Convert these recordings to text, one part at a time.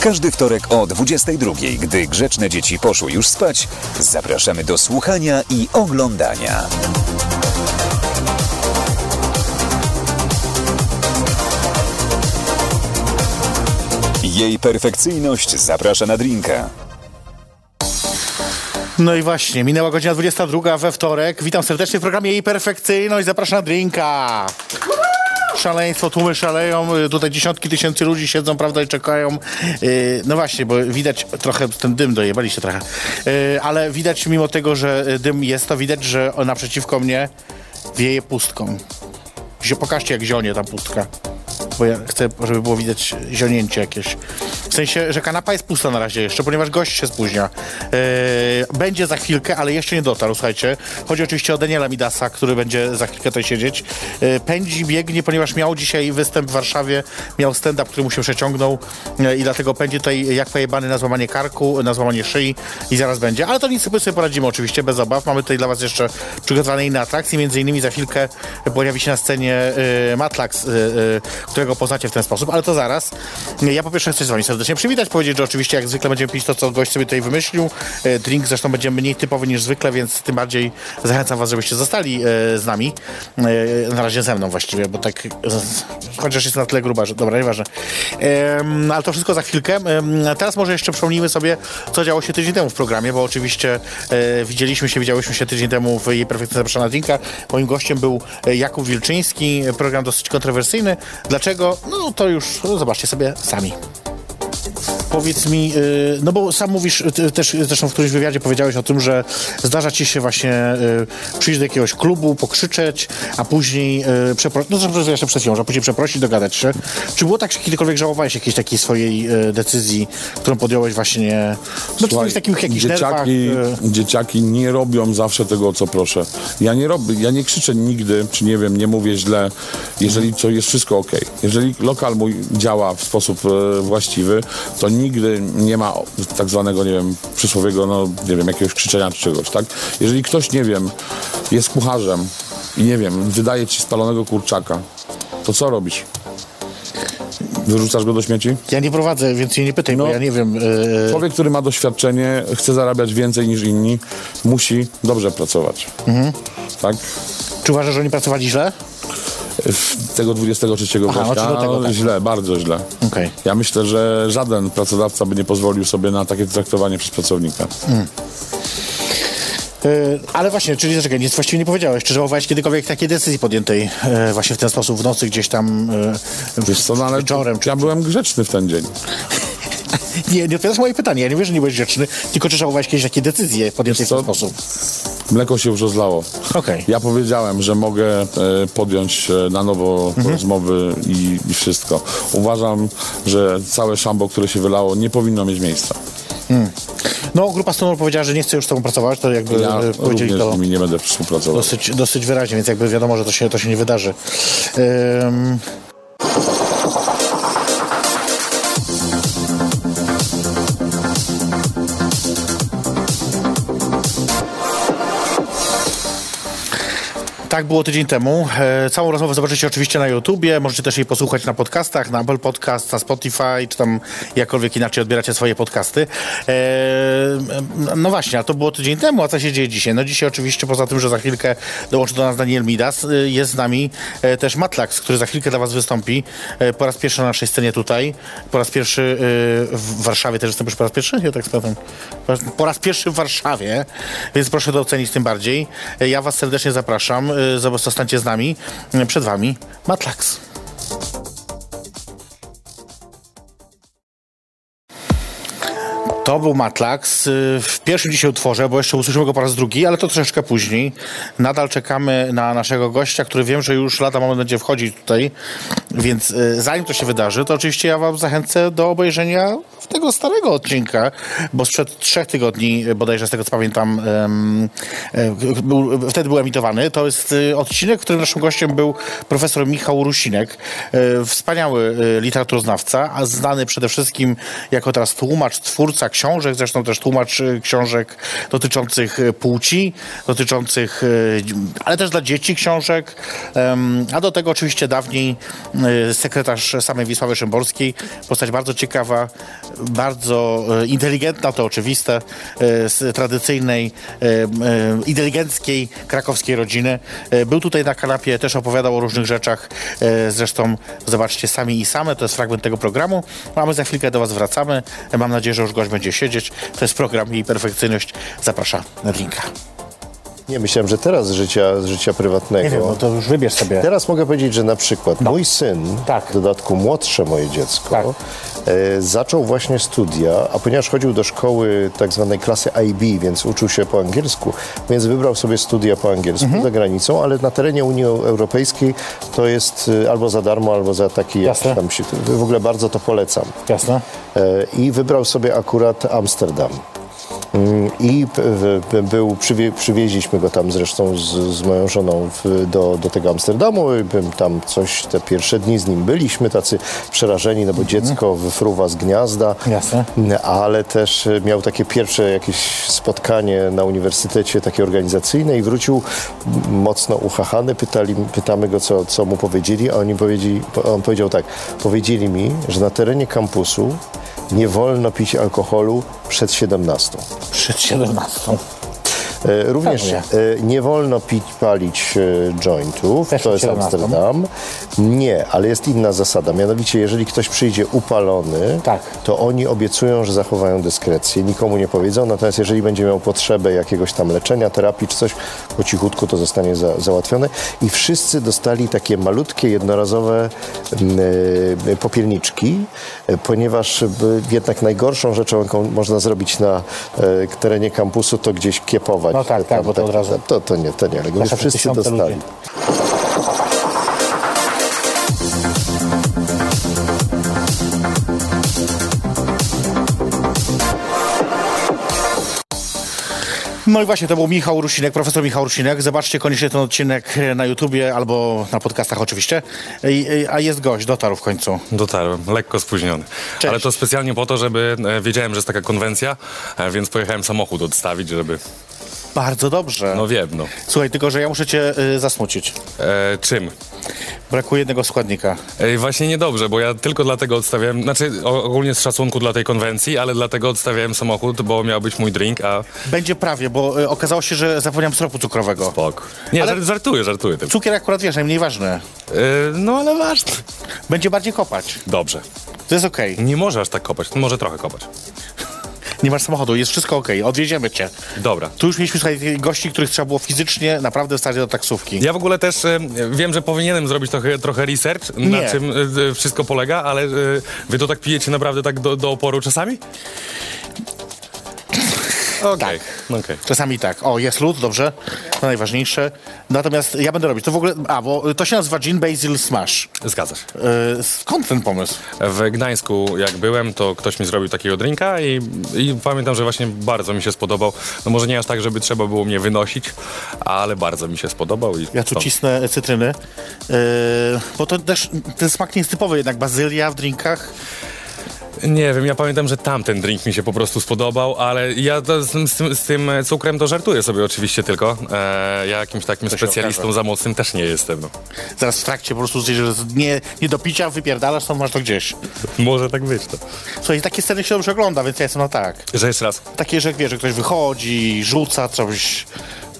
Każdy wtorek o 22, gdy grzeczne dzieci poszły już spać, zapraszamy do słuchania i oglądania. Jej perfekcyjność zaprasza na drinka. No i właśnie, minęła godzina 22 we wtorek. Witam serdecznie w programie Jej Perfekcyjność. Zapraszam na drinka. Szaleństwo, tłumy szaleją, tutaj dziesiątki tysięcy ludzi siedzą, prawda, i czekają. Yy, No właśnie, bo widać trochę, ten dym dojebaliście trochę, Yy, ale widać mimo tego, że dym jest, to widać, że naprzeciwko mnie wieje pustką. Pokażcie jak zionie ta pustka. Bo ja chcę, żeby było widać zionięcie jakieś. W sensie, że kanapa jest pusta na razie jeszcze, ponieważ gość się spóźnia. Yy, będzie za chwilkę, ale jeszcze nie dotarł, słuchajcie. Chodzi oczywiście o Daniela Midasa, który będzie za chwilkę tutaj siedzieć. Yy, pędzi, biegnie, ponieważ miał dzisiaj występ w Warszawie, miał stand-up, który mu się przeciągnął yy, i dlatego będzie tutaj jak pojebany na złamanie karku, na złamanie szyi i zaraz będzie. Ale to nic sobie sobie poradzimy oczywiście, bez obaw. Mamy tutaj dla was jeszcze przygotowane inne atrakcje, między innymi za chwilkę pojawi się na scenie yy, Matlax, yy, yy, którego poznacie w ten sposób, ale to zaraz. Ja po pierwsze chcę z wami serdecznie przywitać, powiedzieć, że oczywiście jak zwykle będziemy pić to, co gość sobie tutaj wymyślił. E, Drink zresztą będzie mniej typowy niż zwykle, więc tym bardziej zachęcam was, żebyście zostali e, z nami. E, Na razie ze mną właściwie, bo tak chociaż jest na tyle gruba, że dobra, nieważne. Ale to wszystko za chwilkę. Teraz może jeszcze przypomnijmy sobie, co działo się tydzień temu w programie, bo oczywiście widzieliśmy się, widziałyśmy się tydzień temu w jej perfekcyjnie zapraszana drinka. Moim gościem był Jakub Wilczyński, program dosyć kontrowersyjny. Dlaczego? No to już zobaczcie sobie sami. Powiedz mi, y, no bo sam mówisz, ty też zresztą w którymś wywiadzie powiedziałeś o tym, że zdarza ci się właśnie y, przyjść do jakiegoś klubu, pokrzyczeć, a później y, przeprosić, no zresztą jeszcze przed chwilą, że później przeprosić, dogadać się. Czy było tak, że kiedykolwiek żałowałeś jakiejś takiej swojej y, decyzji, którą podjąłeś właśnie, no Słuchaj, w takich jakichś nerwach? dzieciaki, y, dzieciaki nie robią zawsze tego, o co proszę. Ja nie robię, ja nie krzyczę nigdy, czy nie wiem, nie mówię źle, jeżeli to jest wszystko ok. Jeżeli lokal mój działa w sposób właściwy, to nigdy nie ma tak zwanego, nie wiem, przysłowiego, no nie wiem, jakiegoś krzyczenia czy czegoś, tak? Jeżeli ktoś, nie wiem, jest kucharzem i nie wiem, wydaje ci spalonego kurczaka, to co robisz? Wyrzucasz go do śmieci? Ja nie prowadzę, więc nie pytaj, bo No. ja nie wiem. y, Człowiek, który ma doświadczenie, chce zarabiać więcej niż inni, musi dobrze pracować. Mhm. Tak? Czy uważasz, że oni pracowali źle? Tego 23 Aha, gościa, no, tego, tak. źle, bardzo źle. Okej. Ja myślę, że żaden pracodawca by nie pozwolił sobie na takie traktowanie przez pracownika. Y, Ale właśnie, czyli zaczekaj, nic właściwie nie powiedziałeś. Czy żałowałeś kiedykolwiek takiej decyzji podjętej y, właśnie w ten sposób w nocy gdzieś tam y, Wiesz co, no, ale wieczorem? Czy... ja byłem grzeczny w ten dzień. Nie, nie odpowiadasz moje pytanie. Ja nie wiem, że nie byłeś grzeczny, tylko czy żałowałeś kiedyś takiej decyzji podjętej w ten sposób. Mleko się już rozlało. Okej. Ja powiedziałem, że mogę e, podjąć e, na nowo Mhm. rozmowy i, i wszystko. Uważam, że całe szambo, które się wylało, nie powinno mieć miejsca. No, grupa Stonewall powiedziała, że nie chce już z tobą pracować, to jakby Ja y, powiedzieli to nie będę współpracował. dosyć, dosyć wyraźnie, więc jakby wiadomo, że to się, to się nie wydarzy. Ym... Tak było tydzień temu. E, całą rozmowę zobaczycie oczywiście na YouTubie. Możecie też jej posłuchać na podcastach, na Apple Podcast, na Spotify, czy tam jakkolwiek inaczej odbieracie swoje podcasty. E, no właśnie, a to było tydzień temu, a co się dzieje dzisiaj? No dzisiaj oczywiście poza tym, że za chwilkę dołączy do nas Daniel Midas, e, jest z nami też Matlax, który za chwilkę dla was wystąpi. Po raz pierwszy na naszej scenie tutaj. Po raz pierwszy w Warszawie też wystąpisz po raz pierwszy? Ja tak sprawdzam. Po raz- pierwszy w Warszawie, więc proszę to ocenić tym bardziej. Ja was serdecznie zapraszam. Zob- Zostańcie z nami. E, Przed wami Matlax. To był Matlax. Y, W pierwszym dzisiaj utworze, bo jeszcze usłyszymy go po raz drugi, ale to troszeczkę później. Nadal czekamy na naszego gościa, który wiem, że już lata moment będzie wchodzić tutaj, więc y, zanim to się wydarzy, to oczywiście ja wam zachęcę do obejrzenia tego starego odcinka, bo sprzed trzech tygodni, y, bodajże z tego co pamiętam, e, wtedy był emitowany. To jest odcinek, w którym naszym gościem był profesor Michał Rusinek, wspaniały literaturoznawca, a znany przede wszystkim jako teraz tłumacz, twórca książek, zresztą też tłumacz y, książek dotyczących y, płci, dotyczących, y, ale też dla dzieci książek, a do tego oczywiście dawniej sekretarz samej Wisławy Szymborskiej, postać bardzo ciekawa, bardzo inteligentna, to oczywiste, z tradycyjnej, inteligenckiej krakowskiej rodziny. Był tutaj na kanapie, też opowiadał o różnych rzeczach. Zresztą zobaczcie sami i same, to jest fragment tego programu. A my za chwilkę do Was wracamy. Mam nadzieję, że już gość będzie siedzieć. To jest program Jej Perfekcyjność. Zaprasza na drinka. Nie, myślałem, że teraz z życia, z życia prywatnego. Nie wiem, no to już wybierz sobie. Teraz mogę powiedzieć, że na przykład mój syn, Tak. w dodatku młodsze moje dziecko, Tak. e, zaczął właśnie studia, a ponieważ chodził do szkoły tak zwanej klasy IB, więc uczył się po angielsku, więc wybrał sobie studia po angielsku Mhm. za granicą, ale na terenie Unii Europejskiej to jest e, albo za darmo, albo za taki Jasne. tam się, w ogóle bardzo to polecam. Jasne. E, I wybrał sobie akurat Amsterdam. Mm, I był, przywie, przywieźliśmy go tam zresztą z, z moją żoną w, do, do tego Amsterdamu. Tam coś, te pierwsze dni z nim byliśmy, tacy przerażeni, no bo dziecko wyfruwa z gniazda. Jasne. Mm, Ale też miał takie pierwsze jakieś spotkanie na uniwersytecie, takie organizacyjne i wrócił mocno uchachany. Pytali, pytamy go, co, co mu powiedzieli, a oni powiedzieli, on powiedział tak, powiedzieli mi, że na terenie kampusu nie wolno pić alkoholu przed 17. Przed 17. E, Również e, nie wolno pić, palić e, jointów, Też to jest 17. Amsterdam. Nie, ale jest inna zasada. Mianowicie, jeżeli ktoś przyjdzie upalony, Tak. to oni obiecują, że zachowają dyskrecję, nikomu nie powiedzą. Natomiast jeżeli będzie miał potrzebę jakiegoś tam leczenia, terapii czy coś, po cichutku to zostanie za, załatwione. I wszyscy dostali takie malutkie, jednorazowe e, popielniczki, e, ponieważ e, jednak najgorszą rzeczą, jaką można zrobić na terenie kampusu, to gdzieś kiepować. No tak, tak, bo to od razu- To, to nie, to nie, ale już wszyscy dostali. ludzi. No i właśnie, to był Michał Rusinek, profesor Michał Rusinek. Zobaczcie koniecznie ten odcinek na YouTubie albo na podcastach oczywiście. I, i, a jest gość, dotarł w końcu. Dotarłem, lekko spóźniony. Cześć. Ale to specjalnie po to, żeby e, wiedziałem, że jest taka konwencja, e, więc pojechałem samochód odstawić, żeby. Bardzo dobrze. No wiem, no. Słuchaj, tylko że ja muszę cię y, zasmucić. E, czym? Brakuje jednego składnika. E, właśnie niedobrze, bo ja tylko dlatego odstawiałem, znaczy ogólnie z szacunku dla tej konwencji, ale dlatego odstawiałem samochód, bo miał być mój drink, a Będzie prawie, bo y, okazało się, że zapomniałem syropu cukrowego. spok. Nie, Ale- żar- żartuję, żartuję tym. Cukier akurat wiesz, najmniej ważny. E, no ale ważne. Będzie bardziej kopać. Dobrze. To jest okej. Nie może aż tak kopać, może trochę kopać. Nie masz samochodu, jest wszystko okej. Odwieziemy cię. Dobra. Tu już mieliśmy słuchaj, gości, których trzeba było fizycznie naprawdę wstać do taksówki. Ja w ogóle też e, wiem, że powinienem zrobić trochę, trochę research, Nie. na czym e, wszystko polega, ale e, wy to tak pijecie naprawdę tak do, do oporu czasami? Okej, okej. Czasami tak. O, jest lód, dobrze. To najważniejsze. Natomiast ja będę robić. To w ogóle. A, bo to się nazywa Gin Basil Smash. Zgadza się. Yy, skąd ten pomysł? W Gdańsku jak byłem, to ktoś mi zrobił takiego drinka i, i pamiętam, że właśnie bardzo mi się spodobał. No może nie aż tak, żeby trzeba było mnie wynosić, ale bardzo mi się spodobał. I Ja tu stąd. cisnę cytryny. Yy, bo to też ten smak nie jest typowy, jednak bazylia w drinkach. Nie wiem, ja pamiętam, że tamten drink mi się po prostu spodobał, ale ja z, tym- z, z tym cukrem to żartuję sobie oczywiście tylko. E, ja jakimś takim specjalistą za mocnym też nie jestem. No. Zaraz w trakcie po prostu że nie, nie do picia, wypierdalasz, to masz to gdzieś. Może tak być. To. Słuchaj, takie sceny się dobrze ogląda, więc ja jestem na tak. Że jeszcze raz. Takie, że wiesz, że ktoś wychodzi, rzuca coś,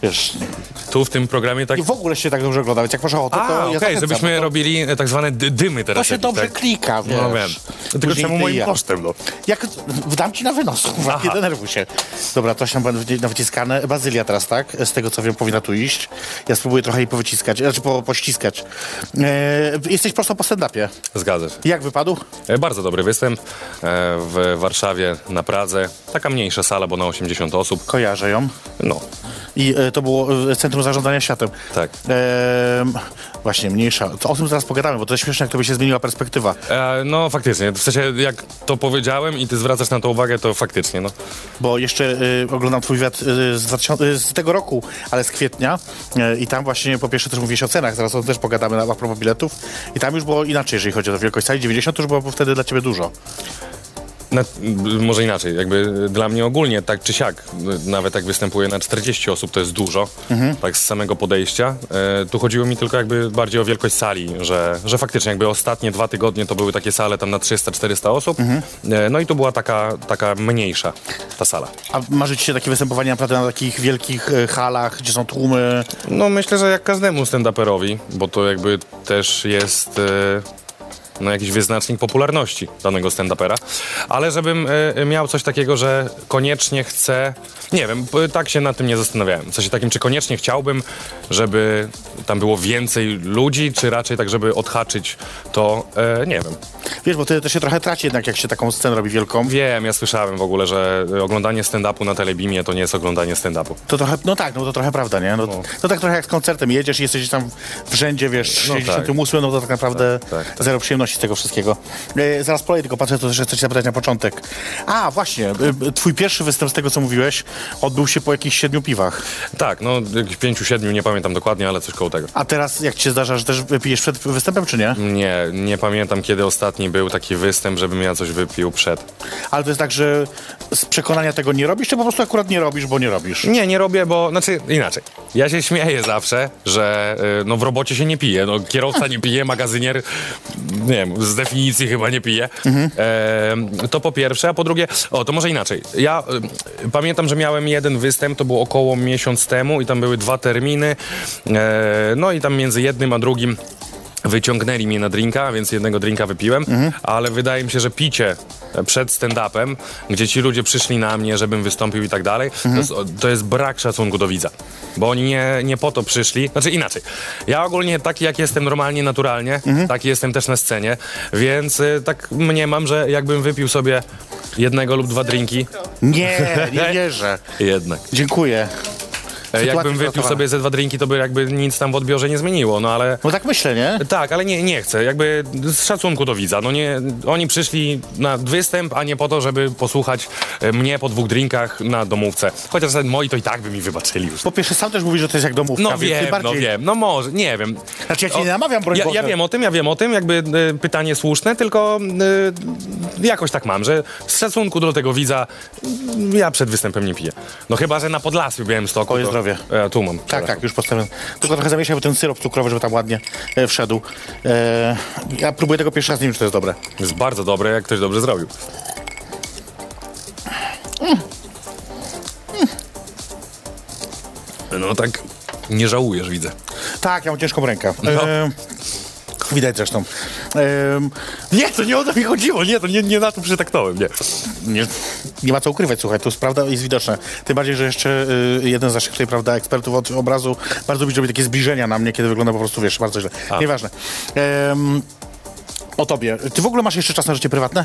wiesz, tu w tym programie tak... I w ogóle się tak dobrze ogląda, więc jak masz ochotę, A, to ja okej, zachęcam, żebyśmy bo to, robili e, tak zwane dy- dymy teraz. to się jakieś, dobrze tak? klika, wiesz. No wiem. Tylko czemu moim ja. kosztem, no? Jak wdam ci na wynos, nie denerwuj się. Dobra, to się będzie na wyciskane. Bazylia teraz, tak? Z tego co wiem, powinna tu iść. Ja spróbuję trochę jej powyciskać, znaczy po, pościskać. E, jesteś prosto po stand-upie. Zgadza się. Jak wypadł? E, Bardzo dobry występ e, w Warszawie, na Pradze. Taka mniejsza sala, bo na 80 osób. Kojarzę ją. No, I e, to było e, Centrum Zarządzania Światem. tak. E, właśnie, mniejsza. To o tym zaraz pogadamy, bo to jest śmieszne, jak to by się zmieniła perspektywa. E, no faktycznie, w sensie jak to powiedziałem i ty zwracasz na to uwagę, to faktycznie, no. Bo jeszcze y, oglądam twój wywiad y, z, 2000, y, z tego roku, ale z kwietnia i tam właśnie po pierwsze też mówiłeś o cenach, zaraz o tym też pogadamy na, a propos biletów i tam już było inaczej, jeżeli chodzi o wielkość sali, 90 to już było wtedy dla ciebie dużo. Na, może inaczej, jakby dla mnie ogólnie tak czy siak, nawet jak występuję na 40 osób, to jest dużo, tak z samego podejścia. E, tu chodziło mi tylko jakby bardziej o wielkość sali, że, że faktycznie jakby ostatnie dwa tygodnie to były takie sale tam na 300-400 osób, e, no i tu była taka, taka mniejsza ta sala. A marzy ci się takie występowanie naprawdę na takich wielkich y, halach, gdzie są tłumy? No myślę, że jak każdemu stand-uperowi, bo to jakby też jest e, no, jakiś wyznacznik popularności danego stand-upera, ale żebym e, miał coś takiego, że koniecznie chcę, nie wiem, tak się nad tym nie zastanawiałem. Coś takim, czy koniecznie chciałbym, żeby tam było więcej ludzi, czy raczej tak, żeby odhaczyć to, e, nie wiem. Wiesz, bo to, to się trochę traci jednak, jak się taką scenę robi wielką. Wiem, ja słyszałem w ogóle, że oglądanie stand-upu na telebimie to nie jest oglądanie stand-upu. To trochę, no tak, no to trochę prawda, nie? No, To tak trochę jak z koncertem jedziesz i jesteś tam w rzędzie, wiesz, No 68, no to tak naprawdę Tak, tak, tak. zero przyjemności z tego wszystkiego. E, zaraz polej, tylko patrzę, to też chcę cię zapytać na początek. A, właśnie, e, e, twój pierwszy występ z tego, co mówiłeś, odbył się po jakichś siedmiu piwach. Tak, no jakichś pięciu, siedmiu, nie pamiętam dokładnie, ale coś koło tego. A teraz, jak ci się zdarza, że też pijesz przed występem, czy nie? Nie, nie pamiętam kiedy ostatni był taki występ, żebym ja coś wypił przed. Ale to jest tak, że z przekonania tego nie robisz, czy po prostu akurat nie robisz, bo nie robisz? Nie, nie robię, bo, znaczy inaczej. Ja się śmieję zawsze, że y, no w robocie się nie pije. No kierowca nie pije, magazynier, nie wiem, z definicji chyba nie pije. E, to po pierwsze, a po drugie, o to może inaczej. Ja y, pamiętam, że miałem jeden występ, to było około miesiąc temu i tam były dwa terminy. E, no i tam między jednym a drugim Wyciągnęli mnie na drinka, więc jednego drinka wypiłem, ale wydaje mi się, że picie przed stand-upem, gdzie ci ludzie przyszli na mnie, żebym wystąpił i tak dalej, to, jest, to jest brak szacunku do widza. Bo oni nie, nie po to przyszli, znaczy inaczej. Ja ogólnie taki jak jestem normalnie, naturalnie, taki jestem też na scenie, więc y, tak mniemam, że jakbym wypił sobie jednego lub dwa drinki, Nie, nie wierzę. jednak. Dziękuję. E, Jakbym wypił sobie ze dwa drinki, to by jakby nic tam w odbiorze nie zmieniło, no ale... No tak myślę, nie? Tak, ale nie, nie chcę. Jakby z szacunku do widza. No nie, oni przyszli na występ, a nie po to, żeby posłuchać e, mnie po dwóch drinkach na domówce. Chociaż moi to i tak by mi wybaczyli już. Po pierwsze, sam też mówisz, że to jest jak domówka, No wiem, tym bardziej... no wiem, no może, nie wiem. Znaczy, ja cię nie namawiam, broń Ja, ja wiem o tym, ja wiem o tym, jakby e, pytanie słuszne, tylko e, jakoś tak mam, że z szacunku do tego widza mm, ja przed występem nie piję. No chyba, że na Podlasiu Białymstoku. Twoje to- zdrowie. E, tu mam. Tak, tak, już postawiłem. Tylko trochę zamieszaj, bo ten syrop cukrowy, żeby tam ładnie e, wszedł. E, ja próbuję tego pierwszy raz, nie wiem, czy to jest dobre. Jest bardzo dobre, jak ktoś dobrze zrobił. No tak, nie żałujesz, widzę. Tak, ja mam ciężką rękę. No. E, widać zresztą. E, Nie, to nie o to mi chodziło, nie, to nie, nie na to przytaknąłem, nie. nie, nie ma co ukrywać, słuchaj, to jest prawda jest widoczne. Tym bardziej, że jeszcze y, jeden z naszych tutaj, prawda, ekspertów od obrazu bardzo lubi robić takie zbliżenia na mnie, kiedy wygląda po prostu, wiesz, bardzo źle. A. Nieważne. Em, o tobie. Ty w ogóle masz jeszcze czas na życie prywatne?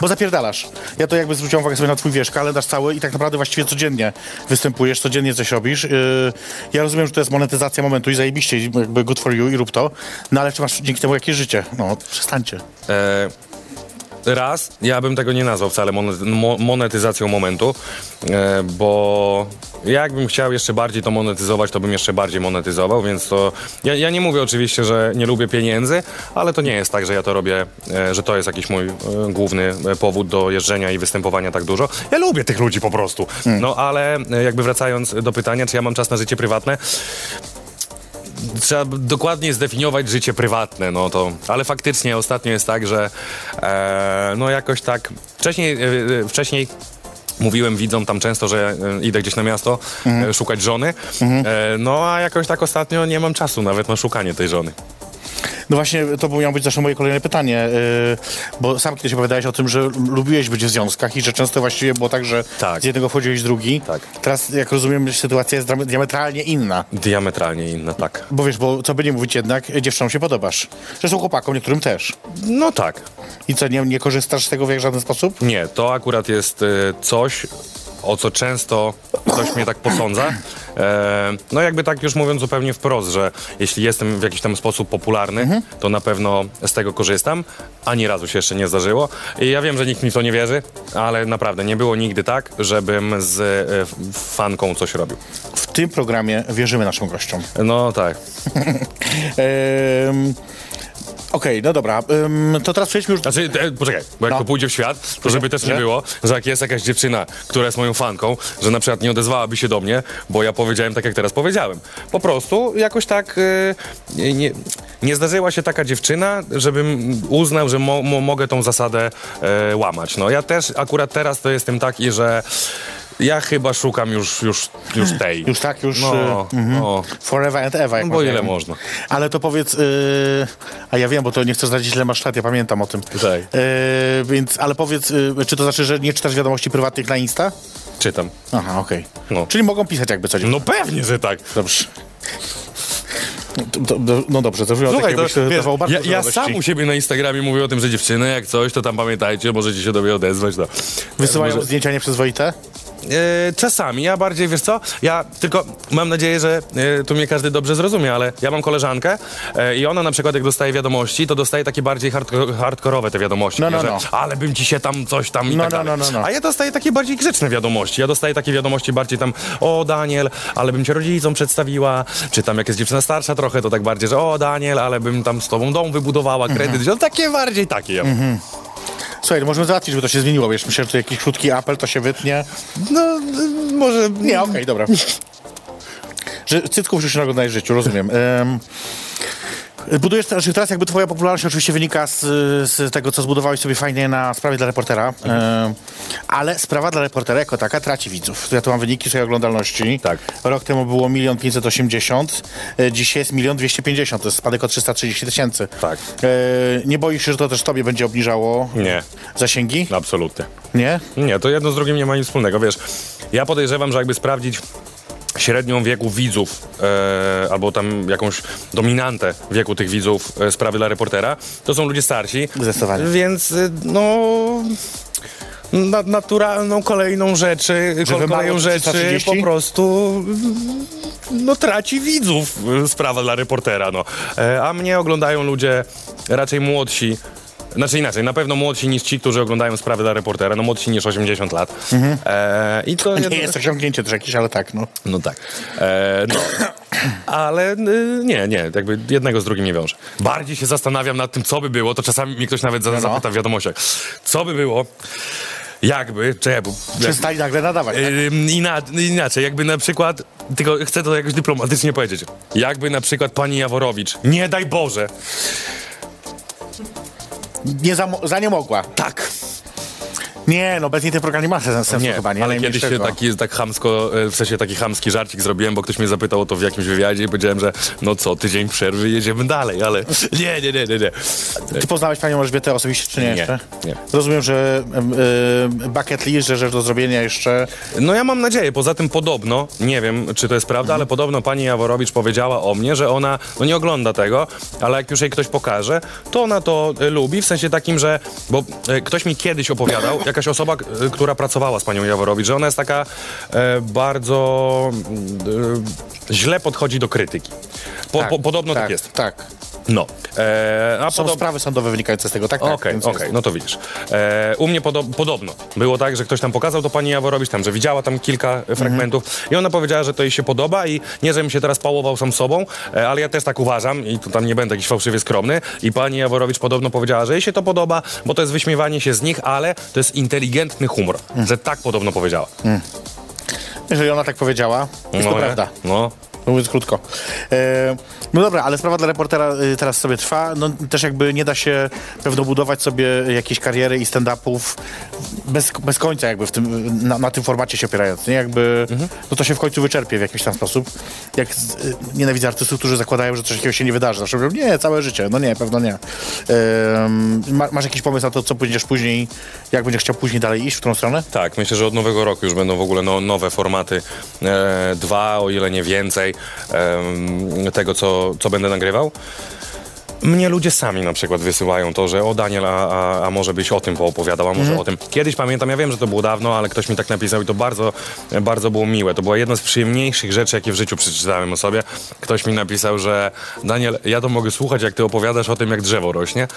Bo zapierdalasz. Ja to jakby zwróciłem uwagę sobie na twój, wiesz, kalendarz cały i tak naprawdę właściwie codziennie występujesz, codziennie coś robisz. Yy, ja rozumiem, że to jest monetyzacja momentu i zajebiście, jakby good for you i rób to, no ale czy masz dzięki temu jakieś życie? No, przestańcie. E, raz, ja bym tego nie nazwał wcale monet, mo, monetyzacją momentu, e, bo jakbym chciał jeszcze bardziej to monetyzować, to bym jeszcze bardziej monetyzował, więc to... Ja, ja nie mówię oczywiście, że nie lubię pieniędzy, ale to nie jest tak, że ja to robię, e, że to jest jakiś mój e, główny powód do jeżdżenia i występowania tak dużo. Ja lubię tych ludzi po prostu. No ale jakby wracając do pytania, czy ja mam czas na życie prywatne, trzeba dokładnie zdefiniować życie prywatne, no to, ale faktycznie ostatnio jest tak, że e, no jakoś tak, wcześniej, e, e, wcześniej Mówiłem widzom tam często, że e, idę gdzieś na miasto Mhm. szukać żony. E, no a jakoś tak ostatnio nie mam czasu nawet na szukanie tej żony. No właśnie, to miało być zresztą moje kolejne pytanie, yy, bo sam kiedyś opowiadałeś o tym, że lubiłeś być w związkach i że często właściwie było tak, że Tak. z jednego wchodziłeś w drugi. Tak. Teraz, jak rozumiem, sytuacja jest diametralnie inna. Diametralnie inne, tak. Bo wiesz, bo co by nie mówić jednak, dziewczynom się podobasz. Zresztą chłopakom, niektórym też. No tak. I co, nie, nie korzystasz z tego w żaden sposób? Nie, to akurat jest e, coś, o co często ktoś mnie tak posądza. E, no jakby tak już mówiąc zupełnie wprost, że jeśli jestem w jakiś tam sposób popularny, to na pewno z tego korzystam. Ani razu się jeszcze nie zdarzyło. I ja wiem, że nikt mi w to nie wierzy, ale naprawdę nie było nigdy tak, żebym z e, fanką coś robił. W tym programie wierzymy naszym gościom. No tak. Ehm, Okej, no dobra. Ym, to teraz przejdźmy już... Znaczy, e, poczekaj, bo jak No. to pójdzie w świat, to żeby też nie Że? było, że jak jest jakaś dziewczyna, która jest moją fanką, że na przykład nie odezwałaby się do mnie, bo ja powiedziałem tak, jak teraz powiedziałem. Po prostu jakoś tak e, nie, nie, nie zdarzyła się taka dziewczyna, żebym uznał, że mo, mo, mogę tą zasadę e, łamać. No ja też akurat teraz to jestem taki, że ja chyba szukam już, już, już tej. Już tak, już... No, y, mhm. no. Forever and ever. Jak No bo ile można. Ale to powiedz, yy, a ja wiem, bo to nie chcę zdradzić, ile masz lat, ja pamiętam o tym. Tak. Yy, więc, ale powiedz, yy, czy to znaczy, że nie czytasz wiadomości prywatnych na Insta? Czytam. Aha, okej. No. Czyli mogą pisać jakby coś. No pewnie, że tak. Dobrze. No dobrze, to Słuchaj, to, wiesz, dawał ja, ja sam u siebie na Instagramie mówię o tym, że dziewczyny jak coś, to tam pamiętajcie, możecie się do mnie odezwać. No. Wysyłają Może- zdjęcia nieprzyzwoite? E, czasami, ja bardziej, wiesz co, ja tylko mam nadzieję, że e, tu mnie każdy dobrze zrozumie, ale ja mam koleżankę e, i ona na przykład jak dostaje wiadomości, to dostaje takie bardziej hardko, hardkorowe te wiadomości, No, no, że no. ale bym ci się tam coś tam i No, tak no, dalej. no, no, no. A ja dostaję takie bardziej grzeczne wiadomości, ja dostaję takie wiadomości bardziej tam, o Daniel, ale bym cię rodzicom przedstawiła, czy tam jak jest dziewczyna starsza trochę, to tak bardziej, że o Daniel, ale bym tam z tobą dom wybudowała, kredyt, Mhm. wziął, takie bardziej takie ja mam. Słuchaj, no możemy załatwić, żeby to się zmieniło, wiesz, myślę, że to jakiś krótki apel, to się wytnie. No, y, może... Nie, okej, dobra. Że cycków już nie oglądałeś w życiu, rozumiem. Um, budujesz teraz, teraz jakby twoja popularność oczywiście wynika z, z tego, co zbudowałeś sobie fajnie na sprawie dla reportera, em, ale sprawa dla reportera jako taka traci widzów. Ja tu mam wyniki swojej oglądalności. Tak. Rok temu było milion pięćset osiemdziesiąt, e, dzisiaj jest milion dwieście pięćdziesiąt, to jest spadek o 330 tysięcy. Tak. E, nie boisz się, że to też tobie będzie obniżało Nie, zasięgi? absolutnie. Nie? Nie, to jedno z drugim nie ma nic wspólnego. Wiesz, ja podejrzewam, że jakby sprawdzić średnią wieku widzów, e, albo tam jakąś dominantę wieku tych widzów e, sprawy dla reportera, to są ludzie starsi. Zdecydowanie. Więc, e, no... Na, naturalną kolejną rzeczy, wymało rzeczy 330? po prostu no traci widzów e, sprawa dla reportera, no. E, a mnie oglądają ludzie raczej młodsi, znaczy inaczej, na pewno młodsi niż ci, którzy oglądają sprawy dla reportera, no młodsi niż 80 lat. E, I to Nie jest osiągnięcie też jakieś, ale tak, no. No tak. E, no. Ale y, nie, nie, jakby jednego z drugim nie wiąże. Bardziej się zastanawiam nad tym, co by było, to czasami mnie ktoś nawet No, no. zapyta w wiadomościach. Co by było, jakby, czekaj, bo... Przestali nagle nadawać. tak? Inaczej, jakby na przykład, tylko chcę to jakoś dyplomatycznie powiedzieć, jakby na przykład pani Jaworowicz, nie daj Boże, Nie za, za nie mogła. tak, Nie, no bez niej ten program nie ma sensu nie, chyba, nie? ale kiedyś się taki, tak chamsko, e, w sensie taki chamski żarcik zrobiłem, bo ktoś mnie zapytał o to w jakimś wywiadzie i powiedziałem, że no co, tydzień przerwy, jedziemy dalej, ale nie, nie, nie, nie, nie. Ty poznałeś panią Elżbietę osobiście, czy nie, Nie, jeszcze? nie. Rozumiem, że y, y, bucket list, że rzecz do zrobienia jeszcze... No ja mam nadzieję, poza tym podobno, nie wiem czy to jest prawda, ale podobno pani Jaworowicz powiedziała o mnie, że ona no nie ogląda tego, ale jak już jej ktoś pokaże, to ona to e, lubi, w sensie takim, że, bo e, ktoś mi kiedyś opowiadał, jakaś osoba, e, która pracowała z panią Jaworowicz, że ona jest taka e, bardzo e, źle podchodzi do krytyki. Po, po, podobno tak, jest. Tak. No. E, a Są podob- sprawy sądowe wynikające z tego, tak? tak Okej, okej, jest. no to widzisz. E, u mnie podo- podobno było tak, że ktoś tam pokazał to pani Jaworowicz, tam, że widziała tam kilka e, fragmentów i ona powiedziała, że to jej się podoba i nie, żebym się teraz pałował sam sobą, e, ale ja też tak uważam i tu tam nie będę jakiś fałszywie skromny i pani Jaworowicz podobno powiedziała, że jej się to podoba, bo to jest wyśmiewanie się z nich, ale to jest inteligentny humor, że tak podobno powiedziała. Jeżeli ona tak powiedziała, jest to nie? prawda. No. Mówiąc krótko. E, no dobra, ale sprawa dla reportera y, teraz sobie trwa. No też jakby nie da się pewno budować sobie jakiejś kariery i stand-upów bez, bez końca jakby w tym, na, na tym formacie się opierając, nie? Jakby, no to się w końcu wyczerpie w jakiś tam sposób. Jak z, y, nienawidzę artystów, którzy zakładają, że coś takiego się nie wydarzy. Zawsze mówią, nie, całe życie. No nie, pewno nie. Ma, masz jakiś pomysł na to, co będziesz później, jak będziesz chciał później dalej iść w którą stronę? Tak, myślę, że od nowego roku już będą w ogóle no, nowe formaty. E, dwa, o ile nie więcej, tego, co, co będę nagrywał. Mnie ludzie sami na przykład wysyłają to, że o Daniel, a, a, a może byś o tym poopowiadał, a może o tym. Kiedyś pamiętam, ja wiem, że to było dawno, ale ktoś mi tak napisał i to bardzo, bardzo było miłe. To była jedna z przyjemniejszych rzeczy, jakie w życiu przeczytałem o sobie. Ktoś mi napisał, że Daniel, ja to mogę słuchać, jak ty opowiadasz o tym, jak drzewo rośnie.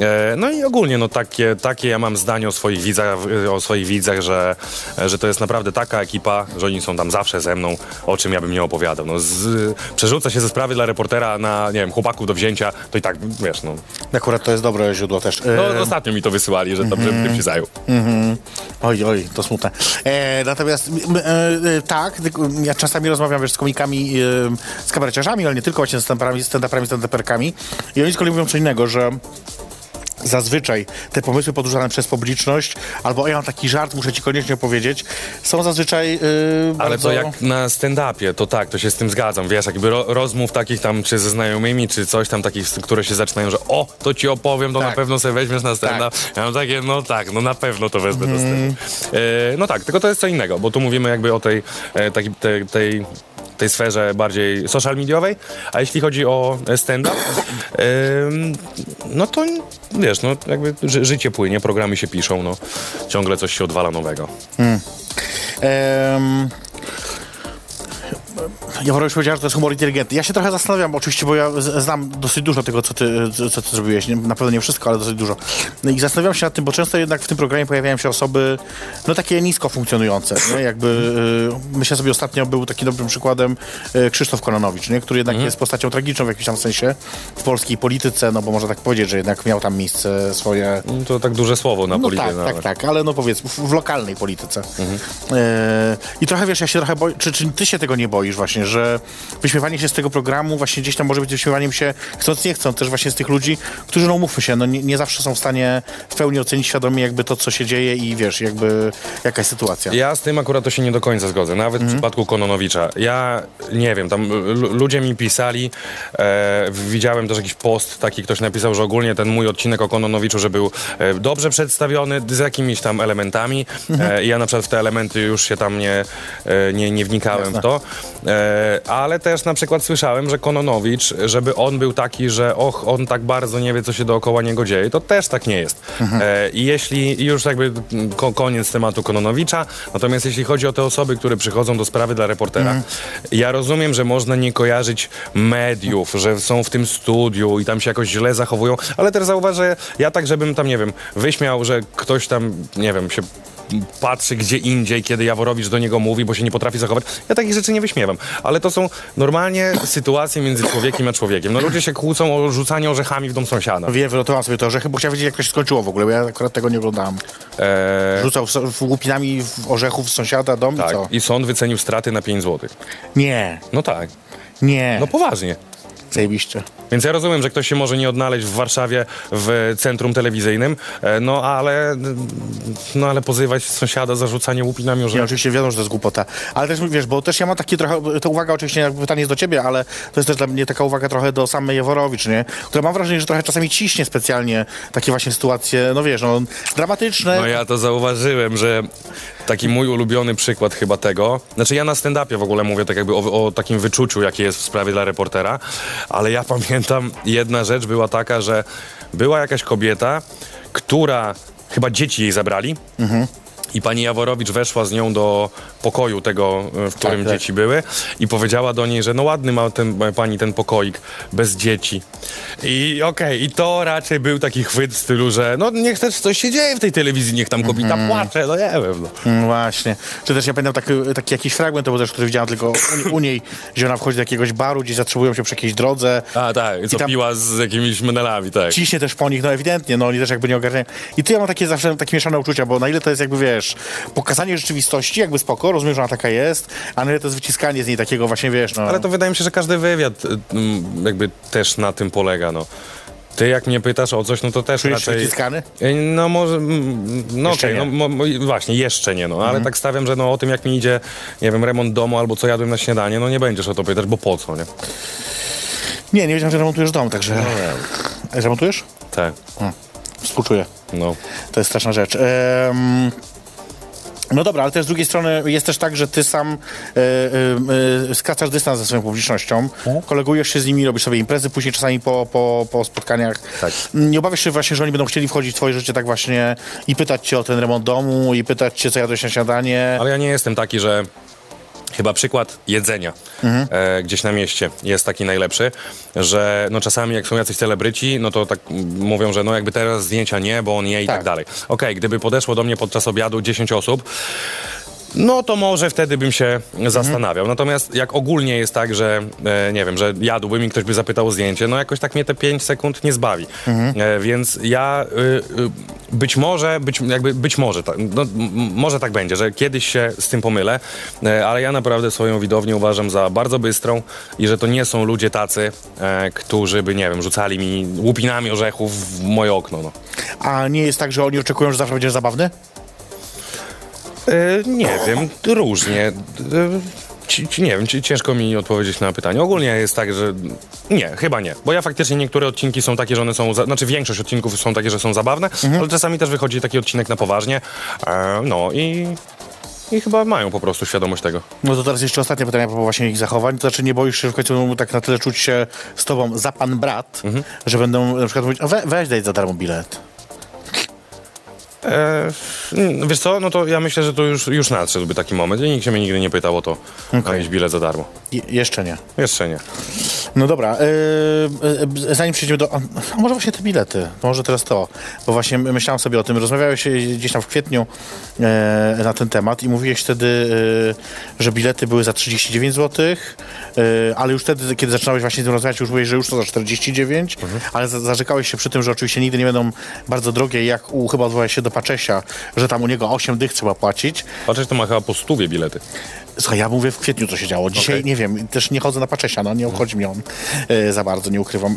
E, no i ogólnie, no takie, takie ja mam zdanie o swoich widzach, o swoich widzach że, że to jest naprawdę taka ekipa, że oni są tam zawsze ze mną, o czym ja bym nie opowiadał. No, z, przerzuca się ze sprawy dla reportera na, nie wiem, chłopaków do wzięcia, to i tak, wiesz, no. Akurat to jest dobre źródło też. No, ostatnio mi to wysyłali, że tam, żebym tym się zajął. Oj, oj, to smutne. E, natomiast e, tak, ja czasami rozmawiam wiesz, z komikami, e, z kabareciarzami, ale nie tylko właśnie z stand-upami, stand-uperkami i oni z kolei mówią co innego, że zazwyczaj te pomysły podróżane przez publiczność, albo "O, ja mam taki żart, muszę ci koniecznie powiedzieć, są zazwyczaj Ale bardzo... to jak na stand-upie, to tak, to się z tym zgadzam. Wiesz, jakby ro, rozmów takich tam, czy ze znajomymi, czy coś tam takich, które się zaczynają, że o, to ci opowiem, to Tak. na pewno sobie weźmiesz na stand-up. Ja mam takie, no tak, no na pewno to wezmę do stand e, No tak, tylko to jest co innego, bo tu mówimy jakby o tej, e, takiej, tej, tej tej sferze bardziej social mediowej, a jeśli chodzi o stand-up, no to wiesz, no jakby ży, życie płynie, programy się piszą, no. Ciągle coś się odwala nowego. Em, Ja już powiedziałem, że to jest humor inteligentny. Ja się trochę zastanawiam, oczywiście, bo ja znam dosyć dużo tego, co ty, co ty zrobiłeś. Na pewno nie wszystko, ale dosyć dużo. No i zastanawiam się nad tym, bo często jednak w tym programie pojawiają się osoby, no takie nisko funkcjonujące. Nie? Jakby, y, myślę sobie, ostatnio był taki dobrym przykładem y, Krzysztof Kononowicz, nie? który jednak jest postacią tragiczną w jakimś tam sensie w polskiej polityce, no bo można tak powiedzieć, że jednak miał tam miejsce swoje No to tak duże słowo na no politykę. tak, nawet. tak, tak, ale no powiedzmy w, w lokalnej polityce. E, I trochę wiesz, ja się trochę boję, czy, czy ty się tego nie boisz właśnie, że wyśmiewanie się z tego programu właśnie gdzieś tam może być wyśmiewaniem się, chcąc nie chcąc, też właśnie z tych ludzi, którzy no umówmy się, no nie, nie zawsze są w stanie w pełni ocenić świadomie jakby to, co się dzieje i wiesz, jakby jaka jest sytuacja. Ja z tym akurat to się nie do końca zgodzę, nawet w przypadku Kononowicza. Ja nie wiem, tam ludzie mi pisali, e, widziałem też jakiś post, taki ktoś napisał, że ogólnie ten mój odcinek o Kononowiczu, że był e, dobrze przedstawiony z jakimiś tam elementami. E, i ja na przykład w te elementy już się tam nie, e, nie, nie wnikałem w to. E, ale też na przykład słyszałem, że Kononowicz, żeby on był taki, że och, on tak bardzo nie wie, co się dookoła niego dzieje, to też tak nie jest. E, I jeśli już jakby ko koniec tematu Kononowicza, natomiast jeśli chodzi o te osoby, które przychodzą do sprawy dla reportera, ja rozumiem, że można nie kojarzyć mediów, że są w tym studiu i tam się jakoś źle zachowują, ale też zauważę, ja tak, żebym tam, nie wiem, wyśmiał, że ktoś tam, nie wiem, się patrzy gdzie indziej, kiedy Jaworowicz do niego mówi, bo się nie potrafi zachować. Ja takich rzeczy nie wyśmiewam. Ale to są normalnie sytuacje między człowiekiem a człowiekiem. No ludzie się kłócą o rzucanie orzechami w dom sąsiada. Wiem, wylotowałam sobie to orzechy, bo chciałem wiedzieć, jak to się skończyło w ogóle, bo ja akurat tego nie oglądałem. Eee, Rzucał w, w łupinami w orzechów sąsiada dom tak. i co? I sąd wycenił straty na 5 zł. Nie, No tak. nie, No poważnie. Zajebiście. Więc ja rozumiem, że ktoś się może nie odnaleźć w Warszawie w centrum telewizyjnym, e, no ale, no ale pozywać sąsiada za rzucanie łupinami Nie, orzechów. oczywiście wiadomo, że to jest głupota. Ale też wiesz, bo też ja mam takie trochę, to uwaga oczywiście jakby pytanie jest do ciebie, ale to jest też dla mnie taka uwaga trochę do samej Jeworowicz, nie? Która mam wrażenie, że trochę czasami ciśnie specjalnie takie właśnie sytuacje, no wiesz, no dramatyczne. No ja to zauważyłem, że taki mój ulubiony przykład chyba tego, znaczy ja na stand-upie w ogóle mówię tak jakby o, o takim wyczuciu, jakie jest w sprawie dla reportera, ale ja pamiętam, jedna rzecz była taka, że była jakaś kobieta, która, chyba dzieci jej zabrali, I pani Jaworowicz weszła z nią do pokoju tego, w którym tak. dzieci były i powiedziała do niej, że no ładny ma ten, pani ten pokoik bez dzieci. I okej, i to raczej był taki chwyt w stylu, że no niech też coś się dzieje w tej telewizji, niech tam kobieta płacze, no nie wiem. No. Mm, właśnie. Czy też ja pamiętam taki, taki jakiś fragment, to był też, który widziałem tylko u, u niej, gdzie ona wchodzi do jakiegoś baru, gdzie zatrzymują się przy jakiejś drodze. A tak, co tam- piła z jakimiś menelami, tak. Ciśnie też po nich, no ewidentnie, no oni też jakby nie ogarniają. I tu ja mam takie zawsze takie mieszane uczucia, bo na ile to jest jakby, wiesz, pokazanie rzeczywistości, jakby spoko, rozumiem, że ona taka jest, a na ile to jest wyciskanie z niej takiego właśnie, wiesz, no. Ale to wydaje mi się, że każdy wywiad y, mm, jakby też na tym polega, no. Ty jak mnie pytasz o coś, no to też Czujesz raczej... wciskany? E, No może, mm, no okej, nie. no właśnie, jeszcze nie, no, ale tak stawiam, że no o tym jak mi idzie, nie wiem, remont domu albo co jadłem na śniadanie, no nie będziesz o to pytać, bo po co, nie? Nie, nie wiedziałem, że remontujesz dom, także... Remontujesz? Tak, Współczuję. no. To jest straszna rzecz. Em, no dobra, ale też z drugiej strony jest też tak, że ty sam e, skracasz dystans ze swoją publicznością, kolegujesz się z nimi, robisz sobie imprezy, później czasami po, po, po spotkaniach. Tak. Nie obawiasz się właśnie, że oni będą chcieli wchodzić w twoje życie tak właśnie i pytać cię o ten remont domu, i pytać cię, co jadłeś na śniadanie. Ale ja nie jestem taki, że chyba przykład jedzenia e, gdzieś na mieście jest taki najlepszy, że no czasami jak są jacyś celebryci, no to tak mówią, że no jakby teraz zdjęcia nie, bo on je i tak, Tak. dalej. Okej, gdyby podeszło do mnie podczas obiadu 10 osób, no to może wtedy bym się zastanawiał. Natomiast jak ogólnie jest tak, że e, nie wiem, że jadłbym i ktoś by zapytał o zdjęcie, no jakoś tak mnie te 5 sekund nie zbawi. E, więc ja y, y, być może, być, jakby być może, tak, no, może tak będzie, że kiedyś się z tym pomylę, e, ale ja naprawdę swoją widownię uważam za bardzo bystrą i że to nie są ludzie tacy, e, którzy by, nie wiem, rzucali mi łupinami orzechów w moje okno. No. A nie jest tak, że oni oczekują, że zawsze będziesz zabawny? E, nie wiem, różnie. E, ci, ci, nie wiem, ci, ciężko mi odpowiedzieć na pytanie. Ogólnie jest tak, że nie, chyba nie. Bo ja faktycznie niektóre odcinki są takie, że one są, za, znaczy większość odcinków są takie, że są zabawne, ale czasami też wychodzi taki odcinek na poważnie. E, no i, i chyba mają po prostu świadomość tego. No to teraz jeszcze ostatnie pytanie propos właśnie ich zachowań. To znaczy nie boisz się, w końcu tak na tyle czuć się z tobą za pan brat, że będą na przykład mówić, "O, we, weź daj za darmo bilet. E, wiesz co, no to ja myślę, że to już, już nadszedłby taki moment i nikt się mnie nigdy nie pytał o to, okay. mieć bilet za darmo. Je, jeszcze nie. Jeszcze nie. No dobra, yy, yy, zanim przejdziemy do... A, może właśnie te bilety, może teraz to, bo właśnie myślałem sobie o tym, rozmawiałeś gdzieś tam w kwietniu yy, na ten temat i mówiłeś wtedy, yy, że bilety były za 39 zł, ale już wtedy, kiedy zaczynałeś właśnie z tym rozmawiać, już mówiłeś, że już to za 49, ale za, zarzekałeś się przy tym, że oczywiście nigdy nie będą bardzo drogie, jak u, chyba odwołałeś się do Paczesia, że tam u niego 8 dych trzeba płacić. Patrzeć to ma chyba po stówie bilety. Słuchaj, ja mówię w kwietniu, co się działo. Dzisiaj Okej. nie wiem, też nie chodzę na Paczesia, no nie obchodzi mnie on e, za bardzo, nie ukrywam.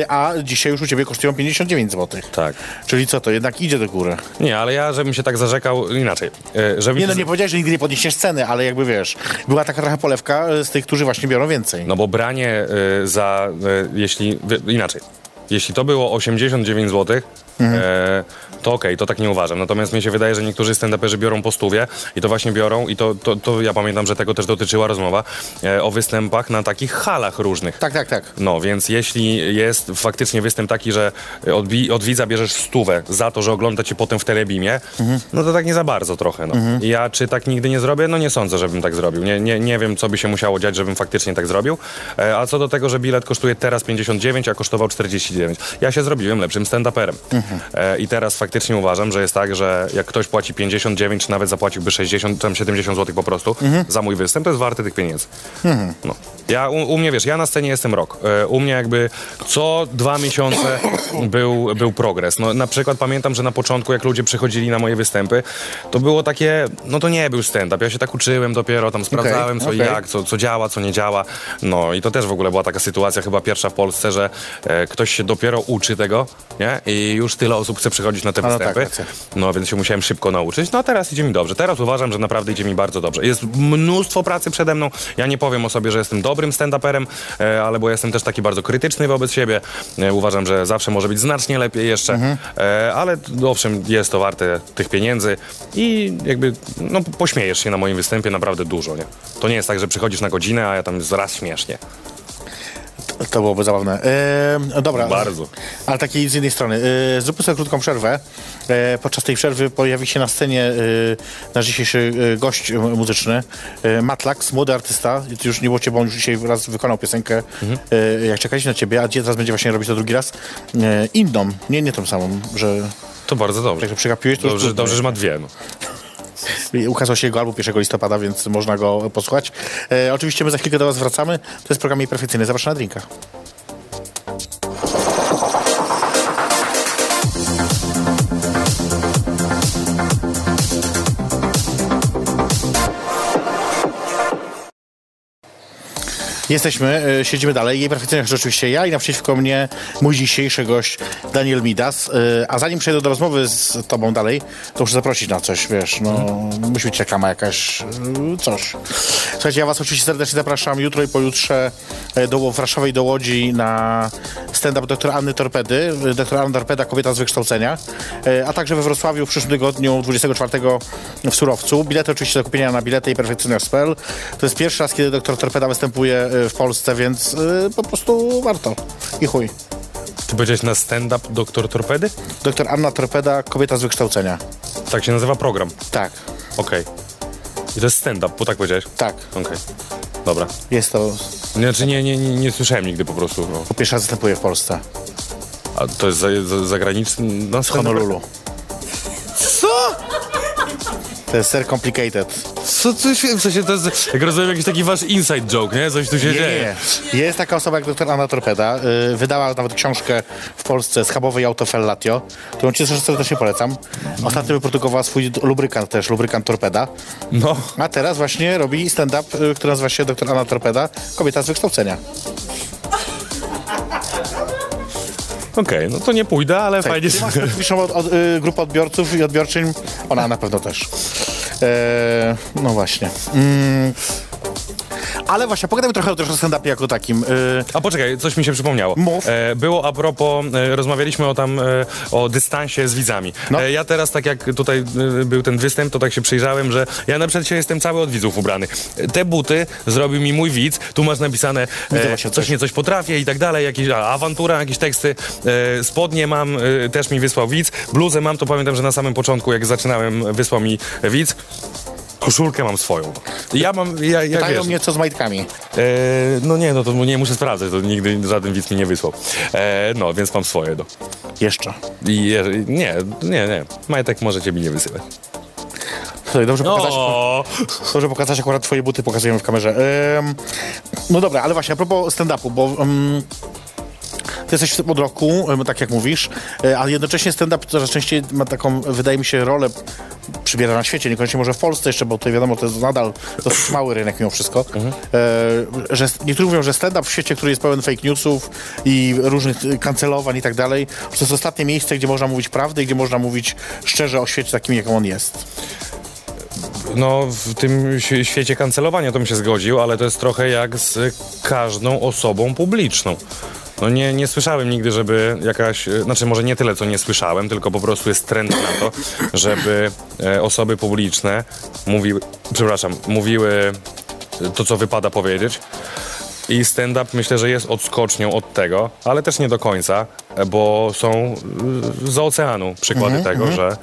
E, a dzisiaj już u ciebie kosztują 59 zł. Tak. Czyli co, to jednak idzie do góry. Nie, ale ja, żebym się tak zarzekał inaczej. E, żebym Nie no, nie powiedziałeś, że nigdy nie podniesiesz ceny, ale jakby wiesz, była taka trochę polewka z tych, którzy właśnie biorą więcej. No bo branie za, jeśli, inaczej, jeśli to było 89 zł, e, to okej, to tak nie uważam. Natomiast mi się wydaje, że niektórzy stand-uperzy biorą po stówie i to właśnie biorą i to, to, to ja pamiętam, że tego też dotyczyła rozmowa e, o występach na takich halach różnych. Tak, tak, tak. No, więc jeśli jest faktycznie występ taki, że od, wi- od widza bierzesz stówę za to, że ogląda cię potem w telebimie, no to tak nie za bardzo trochę, no. I ja czy tak nigdy nie zrobię? No nie sądzę, żebym tak zrobił. Nie, nie, nie wiem, co by się musiało dziać, żebym faktycznie tak zrobił. E, a co do tego, że bilet kosztuje teraz 59, a kosztował 49. Ja się zrobiłem lepszym stand-uperem. E, I teraz faktycznie uważam, że jest tak, że jak ktoś płaci 59, czy nawet zapłaciłby 60, czy tam 70 zł po prostu za mój występ, to jest warte tych pieniędzy. No. Ja, u, u mnie, wiesz, ja na scenie jestem rok. E, u mnie jakby co dwa miesiące był, był progres. No, na przykład pamiętam, że na początku, jak ludzie przychodzili na moje występy, to było takie, no to nie był stand-up. Ja się tak uczyłem dopiero, tam sprawdzałem co i okej. jak, co, co działa, co nie działa. No i to też w ogóle była taka sytuacja, chyba pierwsza w Polsce, że e, ktoś się dopiero uczy tego, nie? I już tyle osób chce przychodzić na te no występy. tak, racja. No więc się musiałem szybko nauczyć. No a teraz idzie mi dobrze. Teraz uważam, że naprawdę idzie mi bardzo dobrze. Jest mnóstwo pracy przede mną. Ja nie powiem o sobie, że jestem dobrym stand-uperem, e, ale bo jestem też taki bardzo krytyczny wobec siebie. E, uważam, że zawsze może być znacznie lepiej jeszcze. Mhm. E, ale owszem, jest to warte tych pieniędzy i jakby no, pośmiejesz się na moim występie naprawdę dużo, nie? To nie jest tak, że przychodzisz na godzinę, a ja tam raz śmiesznie. To byłoby zabawne. E, dobra. Bardzo. Ale takiej z jednej strony. E, zróbmy sobie krótką przerwę. E, podczas tej przerwy pojawi się na scenie e, nasz dzisiejszy e, gość muzyczny, e, Matlax, młody artysta. Już nie było cię, bo on już dzisiaj raz wykonał piosenkę, e, jak czekaliśmy na ciebie, a teraz będzie właśnie robić to drugi raz. E, inną, nie, nie tą samą, że To bardzo dobrze. jak przegapiłeś, to Dobrze, dobrze, że ma dwie. No. Ukazał się jego album 1 listopada, więc można go posłuchać. E, oczywiście my za chwilkę do Was wracamy. To jest program jej perfekcyjny. Zapraszam na drinka. Jesteśmy, y, siedzimy dalej. Jej perfekcyjność oczywiście ja i naprzeciwko mnie mój dzisiejszy gość Daniel Midas. Y, a zanim przejdę do rozmowy z tobą dalej, to muszę zaprosić na coś, wiesz, no musi być reklama jakaś, y, coś. Słuchajcie, ja was oczywiście serdecznie zapraszam jutro i pojutrze do Warszawy do Łodzi na stand-up doktora Anny Torpedy. Y, Doktor Anna Torpeda, kobieta z wykształcenia. A także we Wrocławiu w przyszłym tygodniu, 24 w Surowcu. Bilety oczywiście do kupienia na bilety i perfekcyjność.pl. To jest pierwszy raz, kiedy doktor Torpeda występuje w Polsce, więc y, po prostu warto. I chuj. Ty powiedziałeś na stand-up Doktor Torpedy? Doktor Anna Torpeda, kobieta z wykształcenia. Tak się nazywa program. Tak, Okej. I to jest stand-up, bo tak powiedziałeś? tak. Okej. Dobra. Jest to, Znaczy nie, nie, nie, nie słyszałem nigdy po prostu. No. po pierwszy raz występuje w Polsce. A to jest za, za, zagraniczny... No, W Honolulu. Co? To jest ser complicated. Co tu się... W sensie to jest, jak rozumiem, jakiś taki wasz inside joke, nie? Coś tu się Nie, dzieje. nie. Jest taka osoba jak doktor Anna Torpeda. y, wydała nawet książkę w Polsce Schabowe i Auto Fellatio, którą ci serdecznie polecam. Ostatnio wyprodukowała swój lubrykant też, lubrykant Torpeda. No. A teraz właśnie robi stand-up, y, który nazywa się doktor Anna Torpeda, kobieta z wykształcenia. Okej, no to nie pójdę, ale fajnie... Ty masz specyficzną od, od, y, grupę odbiorców i odbiorczyń. Ona na pewno też. E, no właśnie. Mm. Ale właśnie, pogadajmy trochę, trochę o stand-upie jako takim. Y, A poczekaj, coś mi się przypomniało. Mów. E, było a propos, e, rozmawialiśmy o tam, e, o dystansie z widzami. No. Ja teraz, tak jak tutaj był ten występ, to tak się przyjrzałem, że ja na przykład się jestem cały od widzów ubrany. Te buty zrobił mi mój widz, tu masz napisane e, coś coś. nie coś potrafię i tak dalej, jakieś a, awantura, jakieś teksty. E, spodnie mam, e, też mi wysłał widz. Bluzę mam, to pamiętam, że na samym początku, jak zaczynałem, wysłał mi widz. Koszulkę mam swoją. Ja mam, ja, ja pytają wiesz, mnie, co z majtkami. E, no nie, no to nie muszę sprawdzać, to nigdy żaden widz mi nie wysłał. E, no, więc mam swoje, no. Jeszcze. I nie, nie, nie. Majtek możecie mi nie wysyłać. Słuchaj, dobrze pokazać, O, dobrze pokazać akurat twoje buty, pokazujemy w kamerze. Ym, no dobra, ale właśnie, a propos stand-upu, bo... ym, ty jesteś od roku, tak jak mówisz, y, ale jednocześnie stand-up coraz częściej ma taką, wydaje mi się, rolę przybiera na świecie, niekoniecznie może w Polsce jeszcze, bo tutaj wiadomo, to jest nadal dosyć mały rynek mimo wszystko, e, że niektórzy mówią, że stand-up w świecie, który jest pełen fake newsów i różnych y, kancelowań i tak dalej, to jest ostatnie miejsce, gdzie można mówić prawdę i gdzie można mówić szczerze o świecie takim, jakim on jest. No, w tym świe- świecie kancelowania to bym się zgodził, ale to jest trochę jak z każdą osobą publiczną. No nie, nie słyszałem nigdy, żeby jakaś, e, znaczy może nie tyle, co nie słyszałem, tylko po prostu jest trend na to, żeby e, osoby publiczne mówiły, przepraszam, mówiły to, co wypada powiedzieć. I stand-up myślę, że jest odskocznią od tego, ale też nie do końca, e, bo są y, z oceanu przykłady tego, że,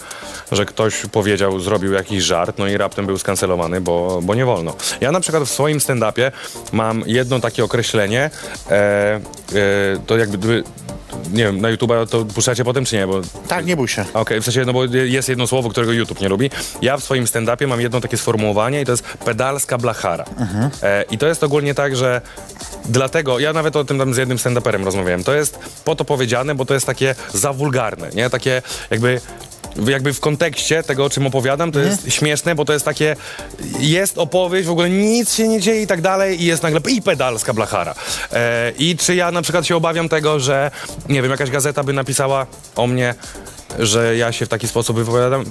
że ktoś powiedział, zrobił jakiś żart, no i raptem był skancelowany, bo, bo nie wolno. Ja na przykład w swoim stand-upie mam jedno takie określenie, e, e, to jakby, nie wiem, na YouTube to puszczacie potem czy nie, bo Tak, nie bój się. Okej, w sensie, no bo jest jedno słowo, którego YouTube nie lubi. Ja w swoim stand-upie mam jedno takie sformułowanie i to jest pedalska blachara. E, I to jest ogólnie tak, że dlatego, ja nawet o tym tam z jednym stand-uperem rozmawiałem, to jest po to powiedziane, bo to jest takie za wulgarne, nie? Takie jakby jakby w kontekście tego, o czym opowiadam, to jest śmieszne, bo to jest takie, jest opowieść, w ogóle nic się nie dzieje i tak dalej i jest nagle i pedalska blachara. E, I czy ja na przykład się obawiam tego, że, nie wiem, jakaś gazeta by napisała o mnie, że ja się w taki sposób wypowiadam?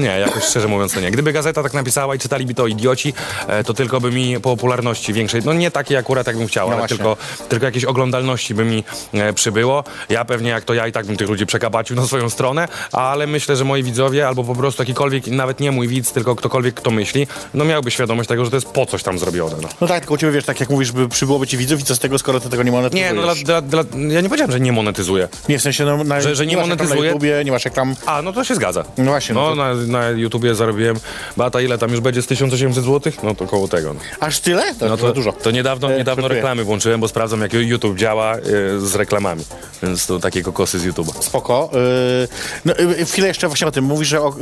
Nie, jakoś szczerze mówiąc to nie. Gdyby gazeta tak napisała i czytaliby to idioci, e, to tylko by mi popularności większej, no nie takiej akurat jakbym chciał, No ale właśnie. tylko, tylko jakiejś oglądalności by mi e, przybyło. Ja pewnie jak to ja i tak bym tych ludzi przekabacił na swoją stronę, ale myślę, że moi widzowie albo po prostu jakikolwiek, nawet nie mój widz, tylko ktokolwiek kto myśli, no miałby świadomość tego, że to jest po coś tam zrobione. No. No tak, tylko u ciebie wiesz, tak jak mówisz, by przybyłoby ci widzów i co z tego, skoro ty tego nie monetyzujesz? Nie, no dla, dla, dla, ja nie powiedziałem, że nie monetyzuję. Nie, w sensie, no, na, Że- że nie reklam na? YouTubie, nie masz reklam. A, no to się zgadza. No właśnie, no No, to- na, na YouTubie zarobiłem, Bata, ile tam już będzie z 1800 zł? No to koło tego. No. Aż tyle? To, No to dużo. to niedawno, E, niedawno reklamy włączyłem, bo sprawdzam, jak YouTube działa e, z reklamami. Więc to takie kokosy z YouTube'a. Spoko. Yy, no, chwilę jeszcze właśnie o tym. Mówisz, że o,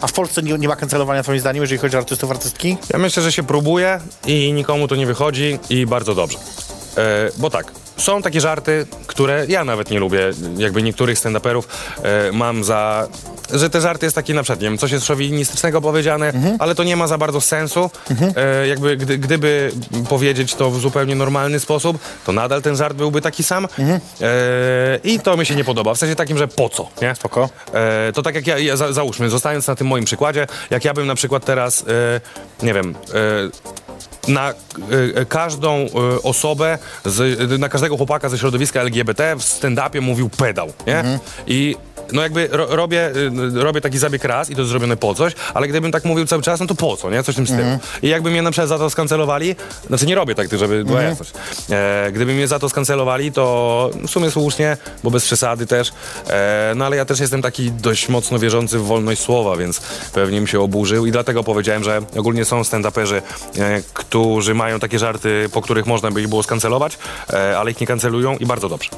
a w Polsce nie, nie ma kancelowania twoim zdaniem, jeżeli chodzi o artystów, artystki? Ja myślę, że się próbuje i nikomu to nie wychodzi i bardzo dobrze. Bo tak, są takie żarty, które ja nawet nie lubię. Jakby niektórych stand-uperów e, mam za że te żarty jest taki na przykład, nie wiem, coś jest szowinistycznego powiedziane, Mhm. ale to nie ma za bardzo sensu. E, jakby gdy, gdyby powiedzieć to w zupełnie normalny sposób, to nadal ten żart byłby taki sam. Mhm. E, I to mi się nie podoba. W sensie takim, że po co, nie? Spoko. To tak jak ja, ja za, załóżmy, zostając na tym moim przykładzie, jak ja bym na przykład teraz, nie wiem, na e, e, każdą e, osobę, z, na każdego chłopaka ze środowiska LGBT w stand-upie mówił pedał, nie? I no jakby ro, robię, y, robię taki zabieg raz i to jest zrobione po coś, ale gdybym tak mówił cały czas, no to po co, nie? Coś w tym stylu. I jakby mnie na przykład za to skancelowali, znaczy nie robię tak, żeby była jasność. E, gdyby mnie za to skancelowali, to w sumie słusznie, bo bez przesady też, e, no ale ja też jestem taki dość mocno wierzący w wolność słowa, więc pewnie mi się oburzył i dlatego powiedziałem, że ogólnie są stand-uperzy, e, którzy mają takie żarty, po których można by ich było skancelować, e, ale ich nie kancelują i bardzo dobrze.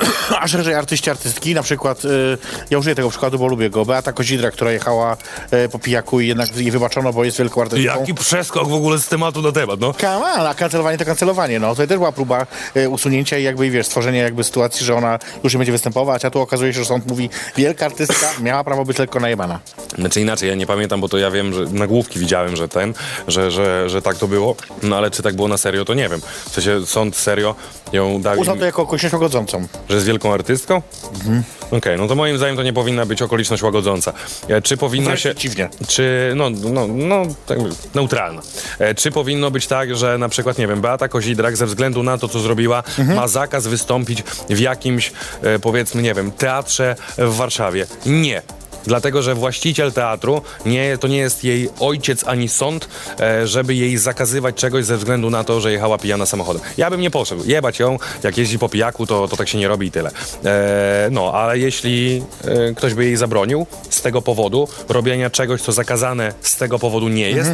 A szerzej artyści, artystki, na przykład, y, ja użyję tego przykładu, bo lubię go, Beata Kozidra, która jechała y, po pijaku i jednak jej wybaczono, bo jest wielką artystką. Jaki przeskok w ogóle z tematu na temat, no. Come on, a kancelowanie to kancelowanie. No, tutaj też była próba y, usunięcia i jakby, wiesz, stworzenia jakby sytuacji, że ona już nie będzie występować, a tu okazuje się, że sąd mówi, wielka artystka miała prawo być lekko najebana. Znaczy inaczej, ja nie pamiętam, bo to ja wiem, że nagłówki widziałem, że ten, że, że, że tak to było, no ale czy tak było na serio, to nie wiem. W sensie sąd serio ją dał, Uznał to jako okoliczność łagodzącą. Że jest wielką artystką? Okej, no to moim zdaniem to nie powinna być okoliczność łagodząca. E, Czy powinno się... przeciwnie. Czy, no, no, no tak neutralna. E, Czy powinno być tak, że na przykład, nie wiem, Beata Kozidrak ze względu na to, co zrobiła, ma zakaz wystąpić w jakimś, e, powiedzmy, nie wiem, teatrze w Warszawie? Nie. Dlatego, że właściciel teatru nie, to nie jest jej ojciec ani sąd, e, żeby jej zakazywać czegoś ze względu na to, że jechała pijana samochodem. Ja bym nie poszedł. Jebać ją, jak jeździ po pijaku, to, to tak się nie robi i tyle. E, no, ale jeśli e, ktoś by jej zabronił z tego powodu robienia czegoś, co zakazane z tego powodu nie jest,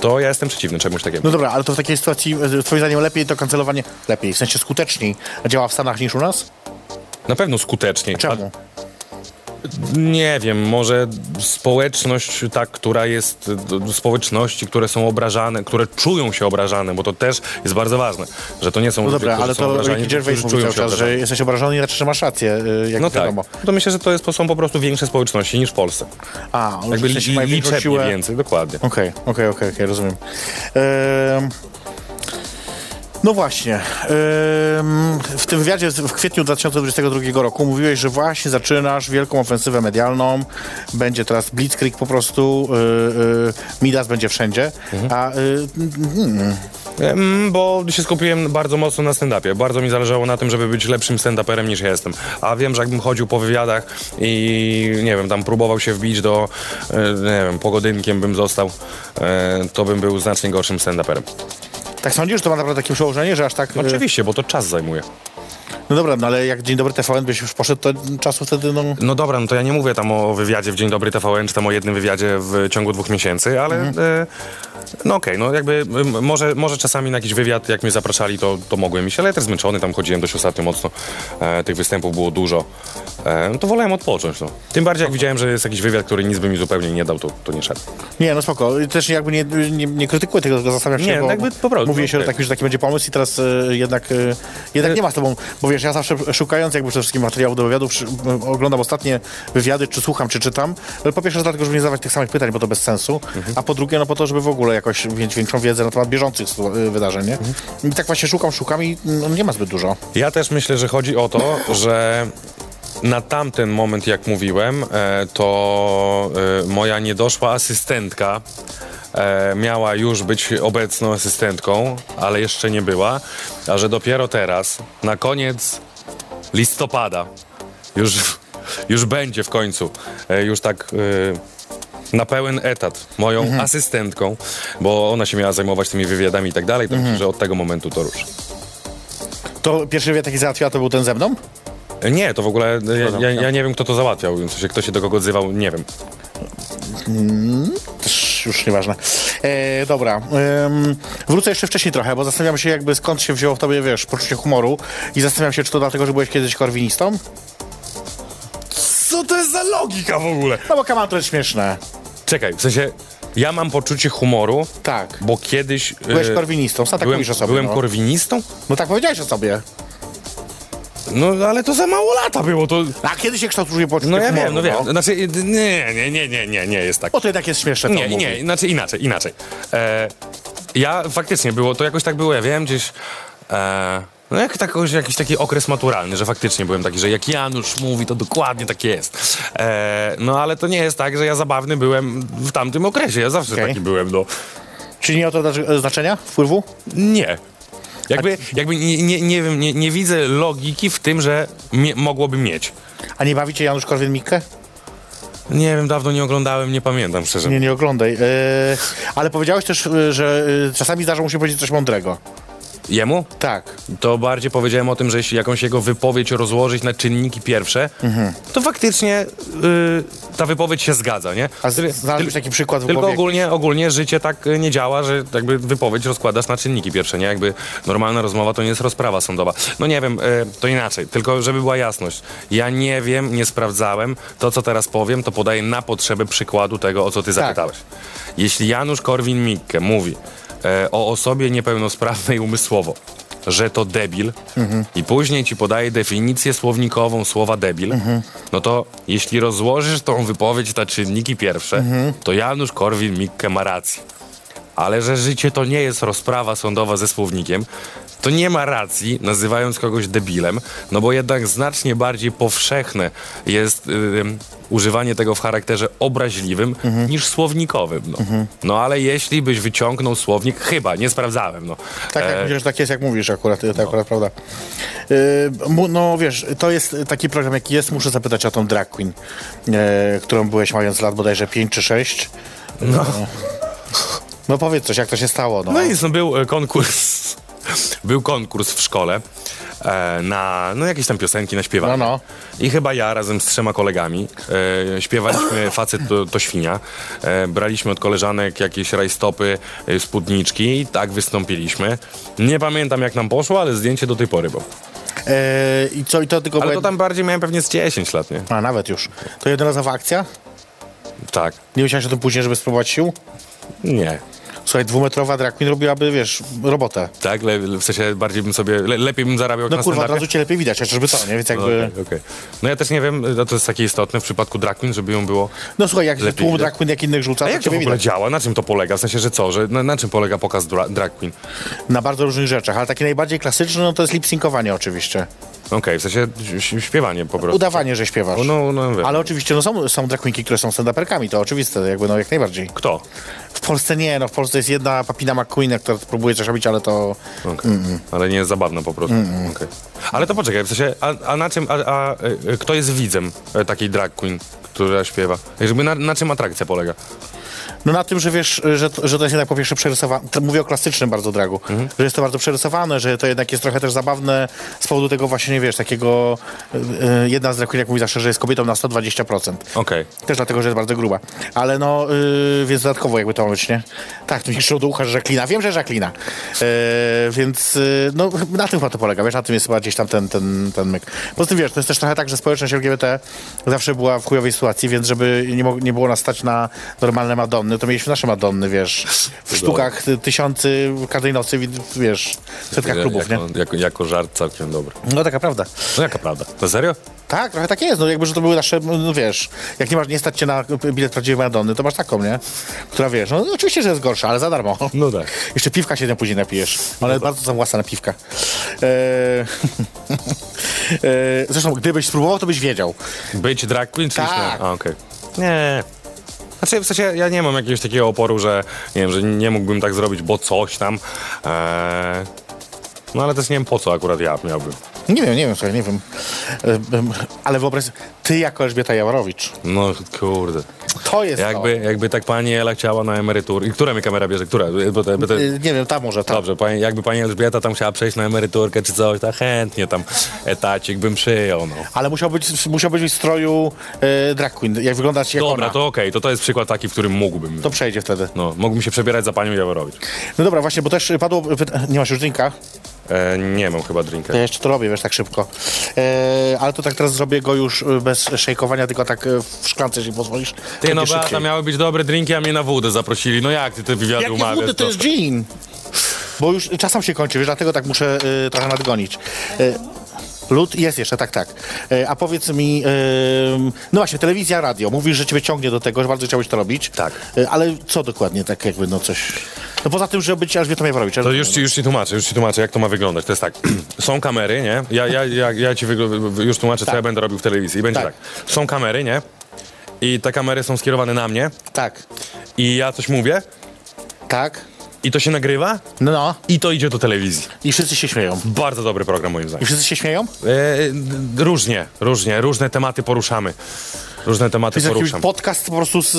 to ja jestem przeciwny czemuś takiemu. No dobra, ale to w takiej sytuacji, y, twoim zdaniem, lepiej to kancelowanie, lepiej, w sensie skuteczniej działa w Stanach niż u nas? Na pewno skuteczniej. Czemu? Nie wiem, może społeczność, ta, która jest, społeczności, które są obrażane, które czują się obrażane, bo to też jest bardzo ważne, że to nie są No ludzie, dobra, którzy ale to obrażani, Gervais którzy mówi czują cały się czas, że jesteś obrażony i znaczy, że masz rację, y, jak No tak, wiadomo. to myślę, że to jest, są po prostu większe społeczności niż w Polsce. A, Jakby liczebnie siłę. więcej, dokładnie. Okej, okej, okej, okej, rozumiem. Ehm, no właśnie. W tym wywiadzie w kwietniu 2022 roku mówiłeś, że właśnie zaczynasz wielką ofensywę medialną. Będzie teraz Blitzkrieg po prostu. y, y, Midas będzie wszędzie. A y, mm, Mm, Bo się skupiłem bardzo mocno na stand-upie. Bardzo mi zależało na tym, żeby być lepszym stand-uperem niż ja jestem. A wiem, że jakbym chodził po wywiadach i nie wiem, tam próbował się wbić do, e, nie wiem, pogodynkiem bym został, e, to bym był znacznie gorszym stand-uperem. Tak sądzisz, to ma naprawdę takie przełożenie, że aż tak... y, Oczywiście, bo to czas zajmuje. No dobra, no ale jak Dzień Dobry TVN byś już poszedł, to czasu wtedy, no... No dobra, no to ja nie mówię tam o wywiadzie w Dzień Dobry TVN, czy tam o jednym wywiadzie w ciągu dwóch miesięcy, ale e, no okej, no jakby może, może czasami na jakiś wywiad, jak mnie zapraszali, to, to mogłem iść, ale ja też zmęczony, tam chodziłem dość ostatnio mocno, e, tych występów było dużo, e, no to wolałem odpocząć, no. Tym bardziej jak widziałem, że jest jakiś wywiad, który nic by mi zupełnie nie dał, to, to nie szedł. Nie, no spoko. Też jakby nie, nie, nie krytykuję tego, zastanawiam się, Nie, bo jakby po prostu, mówię się, że okej. taki, że taki będzie pomysł i teraz y, jednak, y, jednak nie ma z tobą, bo wiesz, ja zawsze szukając jakby przede wszystkim materiałów do wywiadów, oglądam ostatnie wywiady, czy słucham, czy czytam. Ale Po pierwsze dlatego, żeby nie zadawać tych samych pytań, bo to bez sensu, a po drugie, no po to, żeby w ogóle jakoś mieć większą wiedzę na temat bieżących y, wydarzeń, nie? I tak właśnie szukam, szukam i no, nie ma zbyt dużo. Ja też myślę, że chodzi o to, że na tamten moment, jak mówiłem, e, to e, moja niedoszła asystentka e, miała już być obecną asystentką, ale jeszcze nie była, a że dopiero teraz, na koniec listopada, już, już będzie w końcu, e, już tak... e, na pełen etat moją asystentką, bo ona się miała zajmować tymi wywiadami i tak dalej, także że od tego momentu to rusz. To pierwszy wywiad, taki załatwiła, to był ten ze mną? Nie, to w ogóle ja, ja, ja nie wiem, kto to załatwiał. W sensie, kto się do kogo odzywał, nie wiem. Też już nieważne. E, dobra. Ym, wrócę jeszcze wcześniej trochę, bo zastanawiam się jakby skąd się wzięło w tobie, wiesz, poczucie humoru i zastanawiam się, czy to dlatego, że byłeś kiedyś korwinistą? Co to jest za logika w ogóle? No bo kaman to jest śmieszne. Czekaj, w sensie, ja mam poczucie humoru, Tak. bo kiedyś... Byłeś e, korwinistą, sam tak byłem, mówisz o sobie. byłem no. korwinistą? no tak powiedziałeś o sobie. No, ale to za mało lata było, to... A kiedy się kształtuje poczucie No ja humoru, wiem, no wiem. no? Znaczy, nie, nie, nie, nie, nie, nie jest tak. Bo to jednak jest śmieszne, to Nie, mówi. nie, znaczy inaczej, inaczej. E, ja faktycznie było, to jakoś tak było, ja wiem, gdzieś... E, no jak tak, jakiś taki okres maturalny, że faktycznie byłem taki, że jak Janusz mówi, to dokładnie tak jest. E, no ale to nie jest tak, że ja zabawny byłem w tamtym okresie, ja zawsze Okej. taki byłem, no. Czy nie ma to znaczy- znaczenia, wpływu? Nie. Jakby, jakby nie, nie, nie wiem, nie, nie widzę logiki w tym, że mie- mogłoby mieć. A nie bawicie Janusz Korwin-Mikke? Nie wiem, dawno nie oglądałem, nie pamiętam szczerze. Nie, nie oglądaj. E, ale powiedziałeś też, e, że e, czasami zdarza mu się powiedzieć coś mądrego. Jemu? Tak. To bardziej powiedziałem o tym, że jeśli jakąś jego wypowiedź rozłożyć na czynniki pierwsze, to faktycznie y, ta wypowiedź się zgadza, nie? A z- Tyl- znalazłbyś taki przykład w Tylko ogólnie, ogólnie życie tak nie działa, że jakby wypowiedź rozkładasz na czynniki pierwsze, nie? Jakby normalna rozmowa to nie jest rozprawa sądowa. No nie wiem, y, to inaczej, tylko żeby była jasność. Ja nie wiem, nie sprawdzałem. To, co teraz powiem, to podaję na potrzeby przykładu tego, o co ty zapytałeś. Jeśli Janusz Korwin-Mikke mówi e, o osobie niepełnosprawnej umysłowo, że to debil i później ci podaje definicję słownikową słowa debil, no to jeśli rozłożysz tą wypowiedź na czynniki pierwsze, to Janusz Korwin-Mikke ma rację. Ale że życie to nie jest rozprawa sądowa ze słownikiem, to nie ma racji, nazywając kogoś debilem, no bo jednak znacznie bardziej powszechne jest ym, używanie tego w charakterze obraźliwym niż słownikowym. No. no ale jeśli byś wyciągnął słownik, chyba, nie sprawdzałem. No. Tak, jak E, mówisz, tak jest, jak mówisz akurat, to akurat prawda. Mu- no wiesz, to jest taki program, jaki jest. Muszę zapytać o tą drag queen, e, którą byłeś mając lat bodajże 5 czy 6. No. No powiedz coś, jak to się stało, no. No i no, był e, konkurs. Był konkurs w szkole e, na no, jakieś tam piosenki na śpiewanie. No, no. I chyba ja razem z trzema kolegami e, śpiewaliśmy Facet to, to świnia. E, braliśmy od koleżanek jakieś rajstopy, e, spódniczki i tak wystąpiliśmy. Nie pamiętam jak nam poszło, ale zdjęcie do tej pory było. E, I co, i to tylko... Ale to tam bardziej miałem pewnie z 10 lat, nie? A, nawet już. To jednorazowa akcja? Tak. Nie myślałeś o tym później, żeby spróbować sił? Nie. Słuchaj, dwumetrowa drag queen robiłaby, wiesz, robotę. Tak? Le, w sensie bardziej bym sobie, le, lepiej bym zarabiał No kurwa, od razu cię lepiej widać, chociażby to, nie? Więc No, jakby... okej, okej. no ja też nie wiem, no to jest takie istotne w przypadku drag queen, żeby ją było No słuchaj, jak Lepiej tłum widać. drag queen jak innych rzuca, A to jak to w ogóle widać. działa? Na czym to polega? W sensie, że co? Że na, na czym polega pokaz dra drag queen? Na bardzo różnych rzeczach, ale taki najbardziej klasyczny, no to jest lip-syncowanie oczywiście. Okej, w sensie śpiewanie po prostu. Udawanie, że śpiewasz. No, no, wiem. Ale oczywiście no są, są drag queenki, które są stand-uperkami, to oczywiste, jakby no jak najbardziej. Kto? W Polsce nie, no w Polsce jest jedna Papina McQueen, która próbuje coś robić, ale to... Okej. Ale nie jest zabawna po prostu. Okej. Ale to poczekaj, w sensie, a, a na czym, a, a e, kto jest widzem e, takiej drag queen, która śpiewa? Jakby na, na czym atrakcja polega? No na tym, że wiesz, że, to- że to jest jednak po pierwsze przerysowane, to mówię o klasycznym bardzo dragu, Mhm. że jest to bardzo przerysowane, że to jednak jest trochę też zabawne z powodu tego właśnie, nie wiesz, takiego... y, y, jedna z drag jak mówi zawsze, że jest kobietą na 120%. Okej. Też dlatego, że jest bardzo gruba. Ale no, yy, więc dodatkowo jakby to ma być, nie? Tak, tu mi do ucha, że Jacqueline. Wiem, że Jacqueline. Yy, więc yy, no, na tym chyba to polega, wiesz, na tym jest chyba gdzieś tam ten, ten, ten myk. Poza tym, wiesz, to jest też trochę tak, że społeczność LGBT zawsze była w chujowej sytuacji, więc żeby nie, nie było nas stać na normalne Madonny, to mieliśmy nasze Madonny, wiesz, w sztukach ty- tysiący każdej nocy, wiesz, w setkach klubów, nie? jako, jako, jako żart całkiem dobry. No taka prawda. No jaka prawda? To serio? Tak, trochę tak jest. No jakby, że to były nasze, no wiesz, jak nie masz, nie stać cię na bilet prawdziwej Madonny, to masz taką, nie? Która wiesz, no oczywiście, że jest gorsza, ale za darmo. No tak. Jeszcze piwka się później napijesz. Ona jest bardzo zawłasna piwka. Eee, eee, zresztą, gdybyś spróbował, to byś wiedział. Być drag queen czy Tak. nie? A, okej. Nie. Znaczy, w sensie, ja nie mam jakiegoś takiego oporu, że nie wiem, że nie mógłbym tak zrobić, bo coś tam. Eee, no ale też nie wiem, po co akurat ja miałbym. Nie wiem, nie wiem, słuchaj, nie wiem. Em, ale wyobraź ty jako Elżbieta Jaworowicz. No kurde. To jest Jakby, jakby tak pani Ela chciała na emeryturę. I która mi kamera bierze? Która? Bo te, bo to. te... Eee, nie wiem, tam może, tam. Dobrze, pani, jakby pani Elżbieta tam chciała przejść na emeryturkę czy coś, to chętnie tam etacik bym przyjął, no. Ale musiał być, musiał być w stroju e, drag queen. Jak wyglądać jak Dobra, ona. to okej, to to jest przykład taki, w którym mógłbym. to przejdzie wtedy. No, mógłbym się przebierać za panią Jaworowicz. No dobra, właśnie, bo też padło... Nie masz już drinka? E, nie mam chyba drinka. Ja jeszcze to robię, wiesz, tak szybko. E, ale to tak teraz zrobię go już e, bez szejkowania, tylko tak e, w szklance, jeżeli pozwolisz. Ty, no Beata, miały być dobre drinki, a mnie na wódę zaprosili. No jak ty te wywiady Jak nie umawiasz? wódy, to jest gin. Bo już czasem się kończy, wiesz, dlatego tak muszę e, trochę nadgonić. E, Lud jest jeszcze, tak, tak. E, A powiedz mi, no właśnie, telewizja, radio. Mówisz, że ciebie ciągnie do tego, że bardzo chciałeś to robić. Tak. E, Ale co dokładnie, tak jakby, no coś... No poza tym, że być Elżbietą robić. To już ci, już ci tłumaczę, już ci tłumaczę, jak to ma wyglądać. To jest tak, są kamery, nie? Ja, ja, ja, ja ci już tłumaczę, co Tak. ja będę robił w telewizji. I będzie Tak. tak. Są kamery, nie? I te kamery są skierowane na mnie Tak, i ja coś mówię tak. i to się nagrywa No, no. i to idzie do telewizji. I wszyscy się śmieją. Bardzo dobry program moim I zdaniem. wszyscy się śmieją? E, różnie, różnie, różne tematy poruszamy. Różne tematy jakiś poruszam. podcast po prostu z,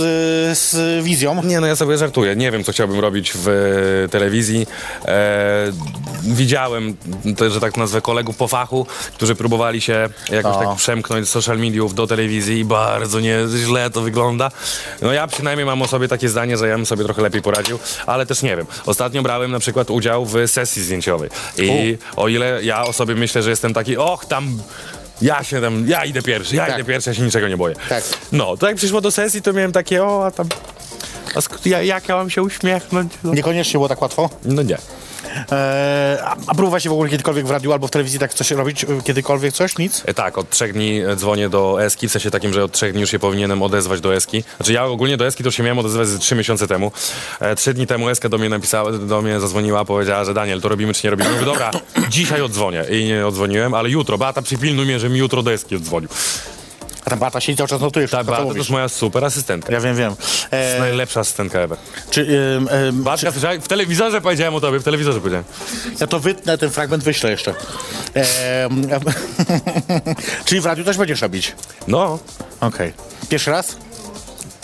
z wizją. Nie, no ja sobie żartuję. Nie wiem, co chciałbym robić w e, telewizji. E, widziałem, to, że tak nazwę, kolegów po fachu, którzy próbowali się jakoś O. tak przemknąć z social mediów do telewizji i bardzo nie źle to wygląda. No ja przynajmniej mam o sobie takie zdanie, że ja bym sobie trochę lepiej poradził, ale też nie wiem. Ostatnio brałem na przykład udział w sesji zdjęciowej i o ile ja o sobie myślę, że jestem taki, och, tam... Ja się tam, ja idę pierwszy, ja Tak. idę pierwszy, ja się niczego nie boję. Tak. No, to jak przyszło do sesji, to miałem takie, o, a tam a jak ja mam się uśmiechnąć? No, Niekoniecznie było tak łatwo. no nie. Eee, a, a próbowałeś w ogóle kiedykolwiek w radiu albo w telewizji tak coś robić? e, Kiedykolwiek coś? Nic? E, Tak, od trzech dni e, dzwonię do Eski, w sensie takim, że od trzech dni już się powinienem odezwać do Eski. Znaczy ja ogólnie do Eski to się miałem odezwać trzy miesiące temu. E, trzy dni temu Eska do mnie napisała, do mnie zadzwoniła, powiedziała, że Daniel, to robimy czy nie robimy? Mówię, dobra, dzisiaj oddzwonię. I nie oddzwoniłem, ale jutro, Beata przypilnuj mnie, że mi jutro do Eski oddzwonił. A tam Bata siedzi cały czas notujesz. Tak, Beata to jest moja super asystentka. Ja wiem, wiem. To jest Eee, najlepsza asystentka ever. czy, Batka, słyszałeś? w telewizorze powiedziałem o tobie, w telewizorze powiedziałem. ja to wytnę, ten fragment wyślę jeszcze. Em, czyli w radiu też będziesz robić? No, Okej. Pierwszy raz?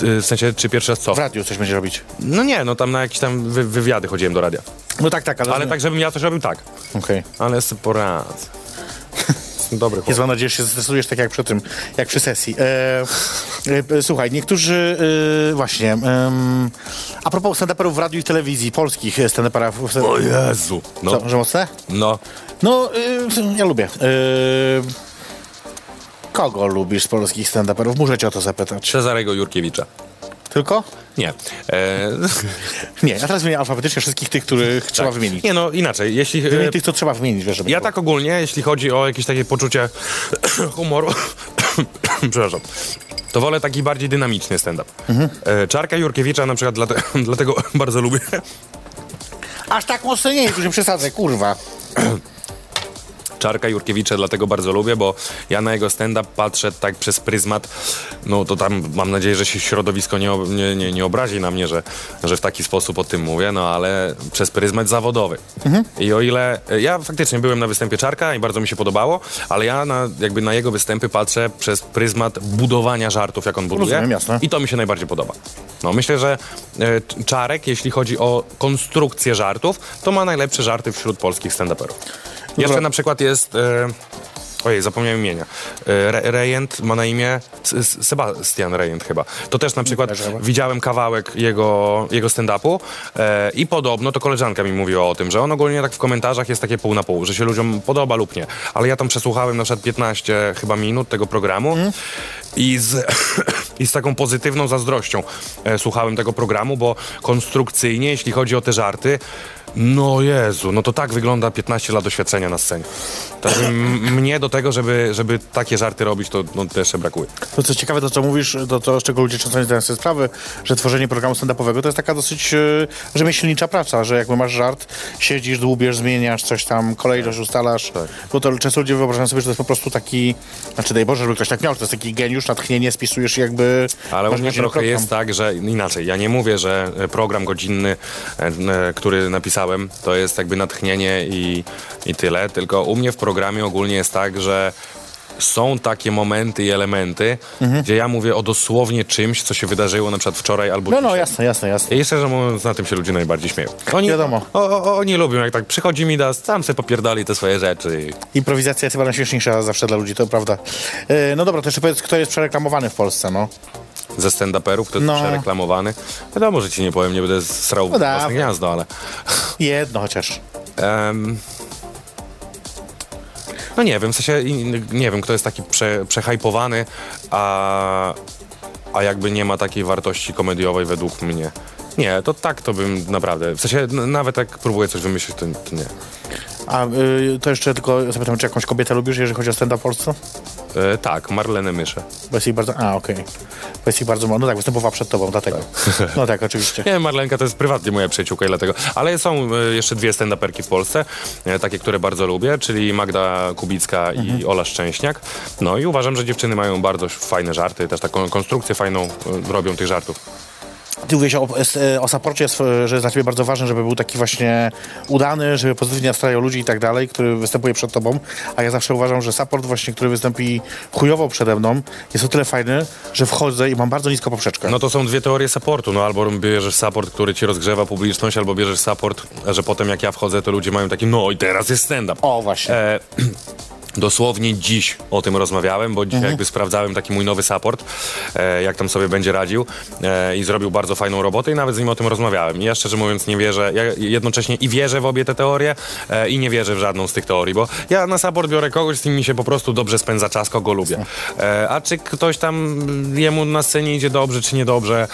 w sensie, czy pierwszy raz co? W radiu coś będziesz robić. No nie, no tam na jakieś tam wy, wywiady chodziłem do radia. No tak, tak, ale... Ale tak, żebym ja coś robił, tak. Okej. Ale sobie poradzę. Jestem Dobry. Jest mam nadzieję, że się zestresujesz tak jak przy tym, jak przy sesji. Eee, e, słuchaj, niektórzy e, właśnie... a propos stand-uperów w radiu i telewizji, polskich stand-uperów... O Jezu. No, Co, że mocne? no. No, y, ja lubię. Y, kogo lubisz z polskich stand-uperów? Muszę cię o to zapytać. Cezarego Jurkiewicza. Tylko? Nie. E, Nie, ja teraz wymienię alfabetycznie wszystkich tych, których trzeba wymienić. nie, no inaczej. Jeśli... E, tych, co trzeba wymienić, wiesz, żeby ja nie tak ogólnie, jeśli chodzi o jakieś takie poczucie humoru, przepraszam, to wolę taki bardziej dynamiczny stand-up. E, Czarka Jurkiewicza na przykład dlate, dlatego bardzo lubię. Aż tak mocno nie, tu się przesadzę, kurwa. Czarka Jurkiewicza dlatego bardzo lubię, bo ja na jego stand-up patrzę tak przez pryzmat, no to tam mam nadzieję, że się środowisko nie, nie, nie, nie obrazi na mnie, że, że w taki sposób o tym mówię, no ale przez pryzmat zawodowy. I o ile ja faktycznie byłem na występie Czarka i bardzo mi się podobało, ale ja na, jakby na jego występy patrzę przez pryzmat budowania żartów, jak on buduje. Rozumiem, jasne. I to mi się najbardziej podoba. No myślę, że e, Czarek, jeśli chodzi o konstrukcję żartów, to ma najlepsze żarty wśród polskich stand-uperów. Jeszcze na przykład jest... E, Ojej, zapomniałem imienia. E, Re- Rejent ma na imię Sebastian Rejent chyba. To też na przykład widziałem kawałek jego, jego stand-upu e, i podobno to koleżanka mi mówiła o tym, że on ogólnie tak w komentarzach jest takie pół na pół, że się ludziom podoba lub nie. Ale ja tam przesłuchałem na przykład 15 chyba minut tego programu i, z, i z taką pozytywną zazdrością e, słuchałem tego programu, bo konstrukcyjnie, jeśli chodzi o te żarty, no Jezu, no to tak wygląda 15 lat doświadczenia na scenie. Także mnie do tego, żeby, żeby takie żarty robić, to no, jeszcze brakuje. To co ciekawe, to co mówisz, to, to z czego ludzie często nie zdają sobie sprawy, że tworzenie programu stand-upowego to jest taka dosyć e, rzemieślnicza praca, że jakby masz żart, siedzisz, dłubiesz, zmieniasz coś tam, kolejność ustalasz, bo to często ludzie wyobrażają sobie, że to jest po prostu taki, znaczy daj Boże, żeby ktoś tak miał, że to jest taki geniusz, natchnienie, spisujesz jakby... Ale u mnie trochę program. jest tak, że inaczej. Ja nie mówię, że e, program godzinny, e, e, to jest jakby natchnienie i, i tyle. Tylko u mnie w programie ogólnie jest tak, że są takie momenty i elementy, Mhm. gdzie ja mówię o dosłownie czymś, co się wydarzyło na przykład wczoraj albo No, no, dzisiaj. jasne, jasne, jasne. I szczerze mówiąc, na tym się ludzie najbardziej śmieją. Oni, Wiadomo. O, o, oni lubią, jak tak przychodzi mi das, sam se popierdoli te swoje rzeczy. Improwizacja jest chyba najśmieszniejsza zawsze dla ludzi, to prawda. E, no dobra, to jeszcze powiedz, kto jest przereklamowany w Polsce, no. Ze stand-uperów, jest No. przereklamowany. Wiadomo, że ci nie powiem, nie będę srał No własne gniazdo, ale... Jedno chociaż. Em, no nie wiem, w sensie nie wiem, kto jest taki prze, przehajpowany, a, a jakby nie ma takiej wartości komediowej według mnie. Nie, to tak to bym naprawdę, w sensie nawet jak próbuję coś wymyślić, to, to nie. A y, to jeszcze tylko zapytam, czy jakąś kobietę lubisz, jeżeli chodzi o stand-up Polsce? E, tak, Marlenę Myszę. Bo jest ich bardzo... A, okej. Bo jest ich bardzo mało. No tak, występowała przed tobą, dlatego. No tak, oczywiście. Nie, Marlenka to jest prywatnie moja przyjaciółka i dlatego. Ale są e, jeszcze dwie stand-uperki w Polsce, e, takie, które bardzo lubię, czyli Magda Kubicka i Ola Szczęśniak. No i uważam, że dziewczyny mają bardzo fajne żarty, też taką konstrukcję fajną e, robią tych żartów. Ty mówiłeś o, o supporcie, jest, że jest dla ciebie bardzo ważne, żeby był taki właśnie udany, żeby pozytywnie nastrajał ludzi i tak dalej, który występuje przed tobą, a ja zawsze uważam, że support właśnie, który wystąpi chujowo przede mną, jest o tyle fajny, że wchodzę i mam bardzo niską poprzeczkę. No to są dwie teorie supportu, no albo bierzesz support, który ci rozgrzewa publiczność, albo bierzesz support, że potem jak ja wchodzę, to ludzie mają taki, no i teraz jest stand-up. O, właśnie. E, Dosłownie dziś o tym rozmawiałem, bo dzisiaj jakby sprawdzałem taki mój nowy support, e, jak tam sobie będzie radził e, i zrobił bardzo fajną robotę i nawet z nim o tym rozmawiałem. I ja szczerze mówiąc nie wierzę, ja jednocześnie i wierzę w obie te teorie e, i nie wierzę w żadną z tych teorii, bo ja na support biorę kogoś, z kim mi się po prostu dobrze spędza czas, kogo lubię. E, a czy ktoś tam jemu na scenie idzie dobrze, czy niedobrze,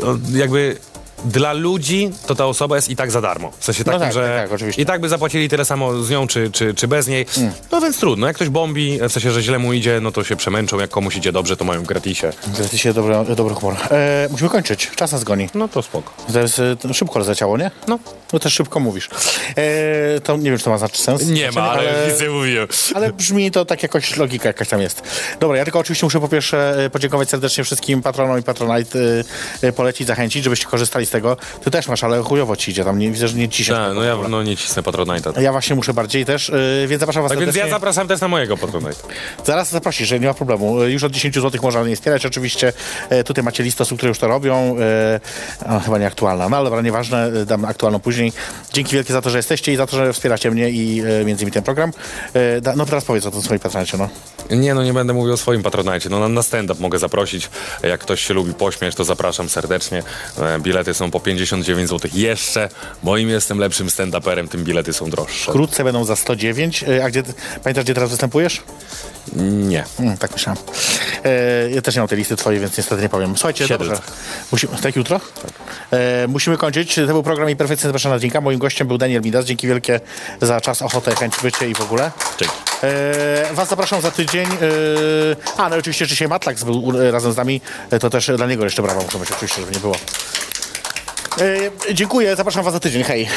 no, jakby dla ludzi to ta osoba jest i tak za darmo. W sensie takim, tak, że tak, tak, oczywiście. i tak by zapłacili tyle samo z nią, czy, czy, czy bez niej. No więc trudno. Jak ktoś bombi, w sensie, że źle mu idzie, no to się przemęczą. Jak komuś idzie dobrze, to mają w gratisie. Się dobry, dobry humor. E, musimy kończyć. Czas nas goni. No to spoko. Teraz e, szybko rozleciało, nie? No. No też szybko mówisz. E, to nie wiem, czy to ma znaczy sens. Nie ma, Znaczenie, ale nic nie mówiłem. Ale brzmi to tak jakoś, logika jakaś tam jest. Dobra, ja tylko oczywiście muszę po pierwsze e, podziękować serdecznie wszystkim patronom i patronite, polecić, zachęcić, żebyście korzystali tego. Ty też masz, ale chujowo ci idzie tam, nie, widzę, że nie ciśnie. Tak, no ja no, nie cisnę Patronite'a. Ja właśnie muszę bardziej też, e, więc zapraszam was Tak więc ja zapraszam też na mojego Patronite'a. Zaraz zaprosisz, że nie ma problemu. E, Już od 10 zł można mnie wspierać oczywiście. E, Tutaj macie listę osób, które już to robią. E, A, chyba nieaktualna, no ale dobra, nieważne, dam aktualną później. Dzięki wielkie za to, że jesteście i za to, że wspieracie mnie i e, między innymi ten program. E, da- No teraz powiedz o tym swoim patronacie, no. Nie, no nie będę mówił o swoim Patronite. No na, na stand-up mogę zaprosić. Jak ktoś się lubi pośmiać, to zapraszam serdecznie. Bilety są po 59 zł jeszcze. Moim jestem lepszym stand-uperem, tym bilety są droższe. Wkrótce będą za 109. E, A gdzie, pamiętasz, gdzie teraz występujesz? Nie. Mm, tak myślałem. E, ja też nie mam tej listy twojej, więc niestety nie powiem. Słuchajcie, dobrze. Musimy, tak jutro? Tak. E, musimy kończyć. To był program i perfekcyjny zapraszam na drinka. Moim gościem był Daniel Midas. Dzięki wielkie za czas, ochotę, chęć bycie i w ogóle. Dzięki. E, was zapraszam za tydzień. E, a, no i oczywiście dzisiaj Matlax był razem z nami. E, to też dla niego jeszcze brawa muszę być, oczywiście, żeby nie było. E, dziękuję, zapraszam was za tydzień. Hej.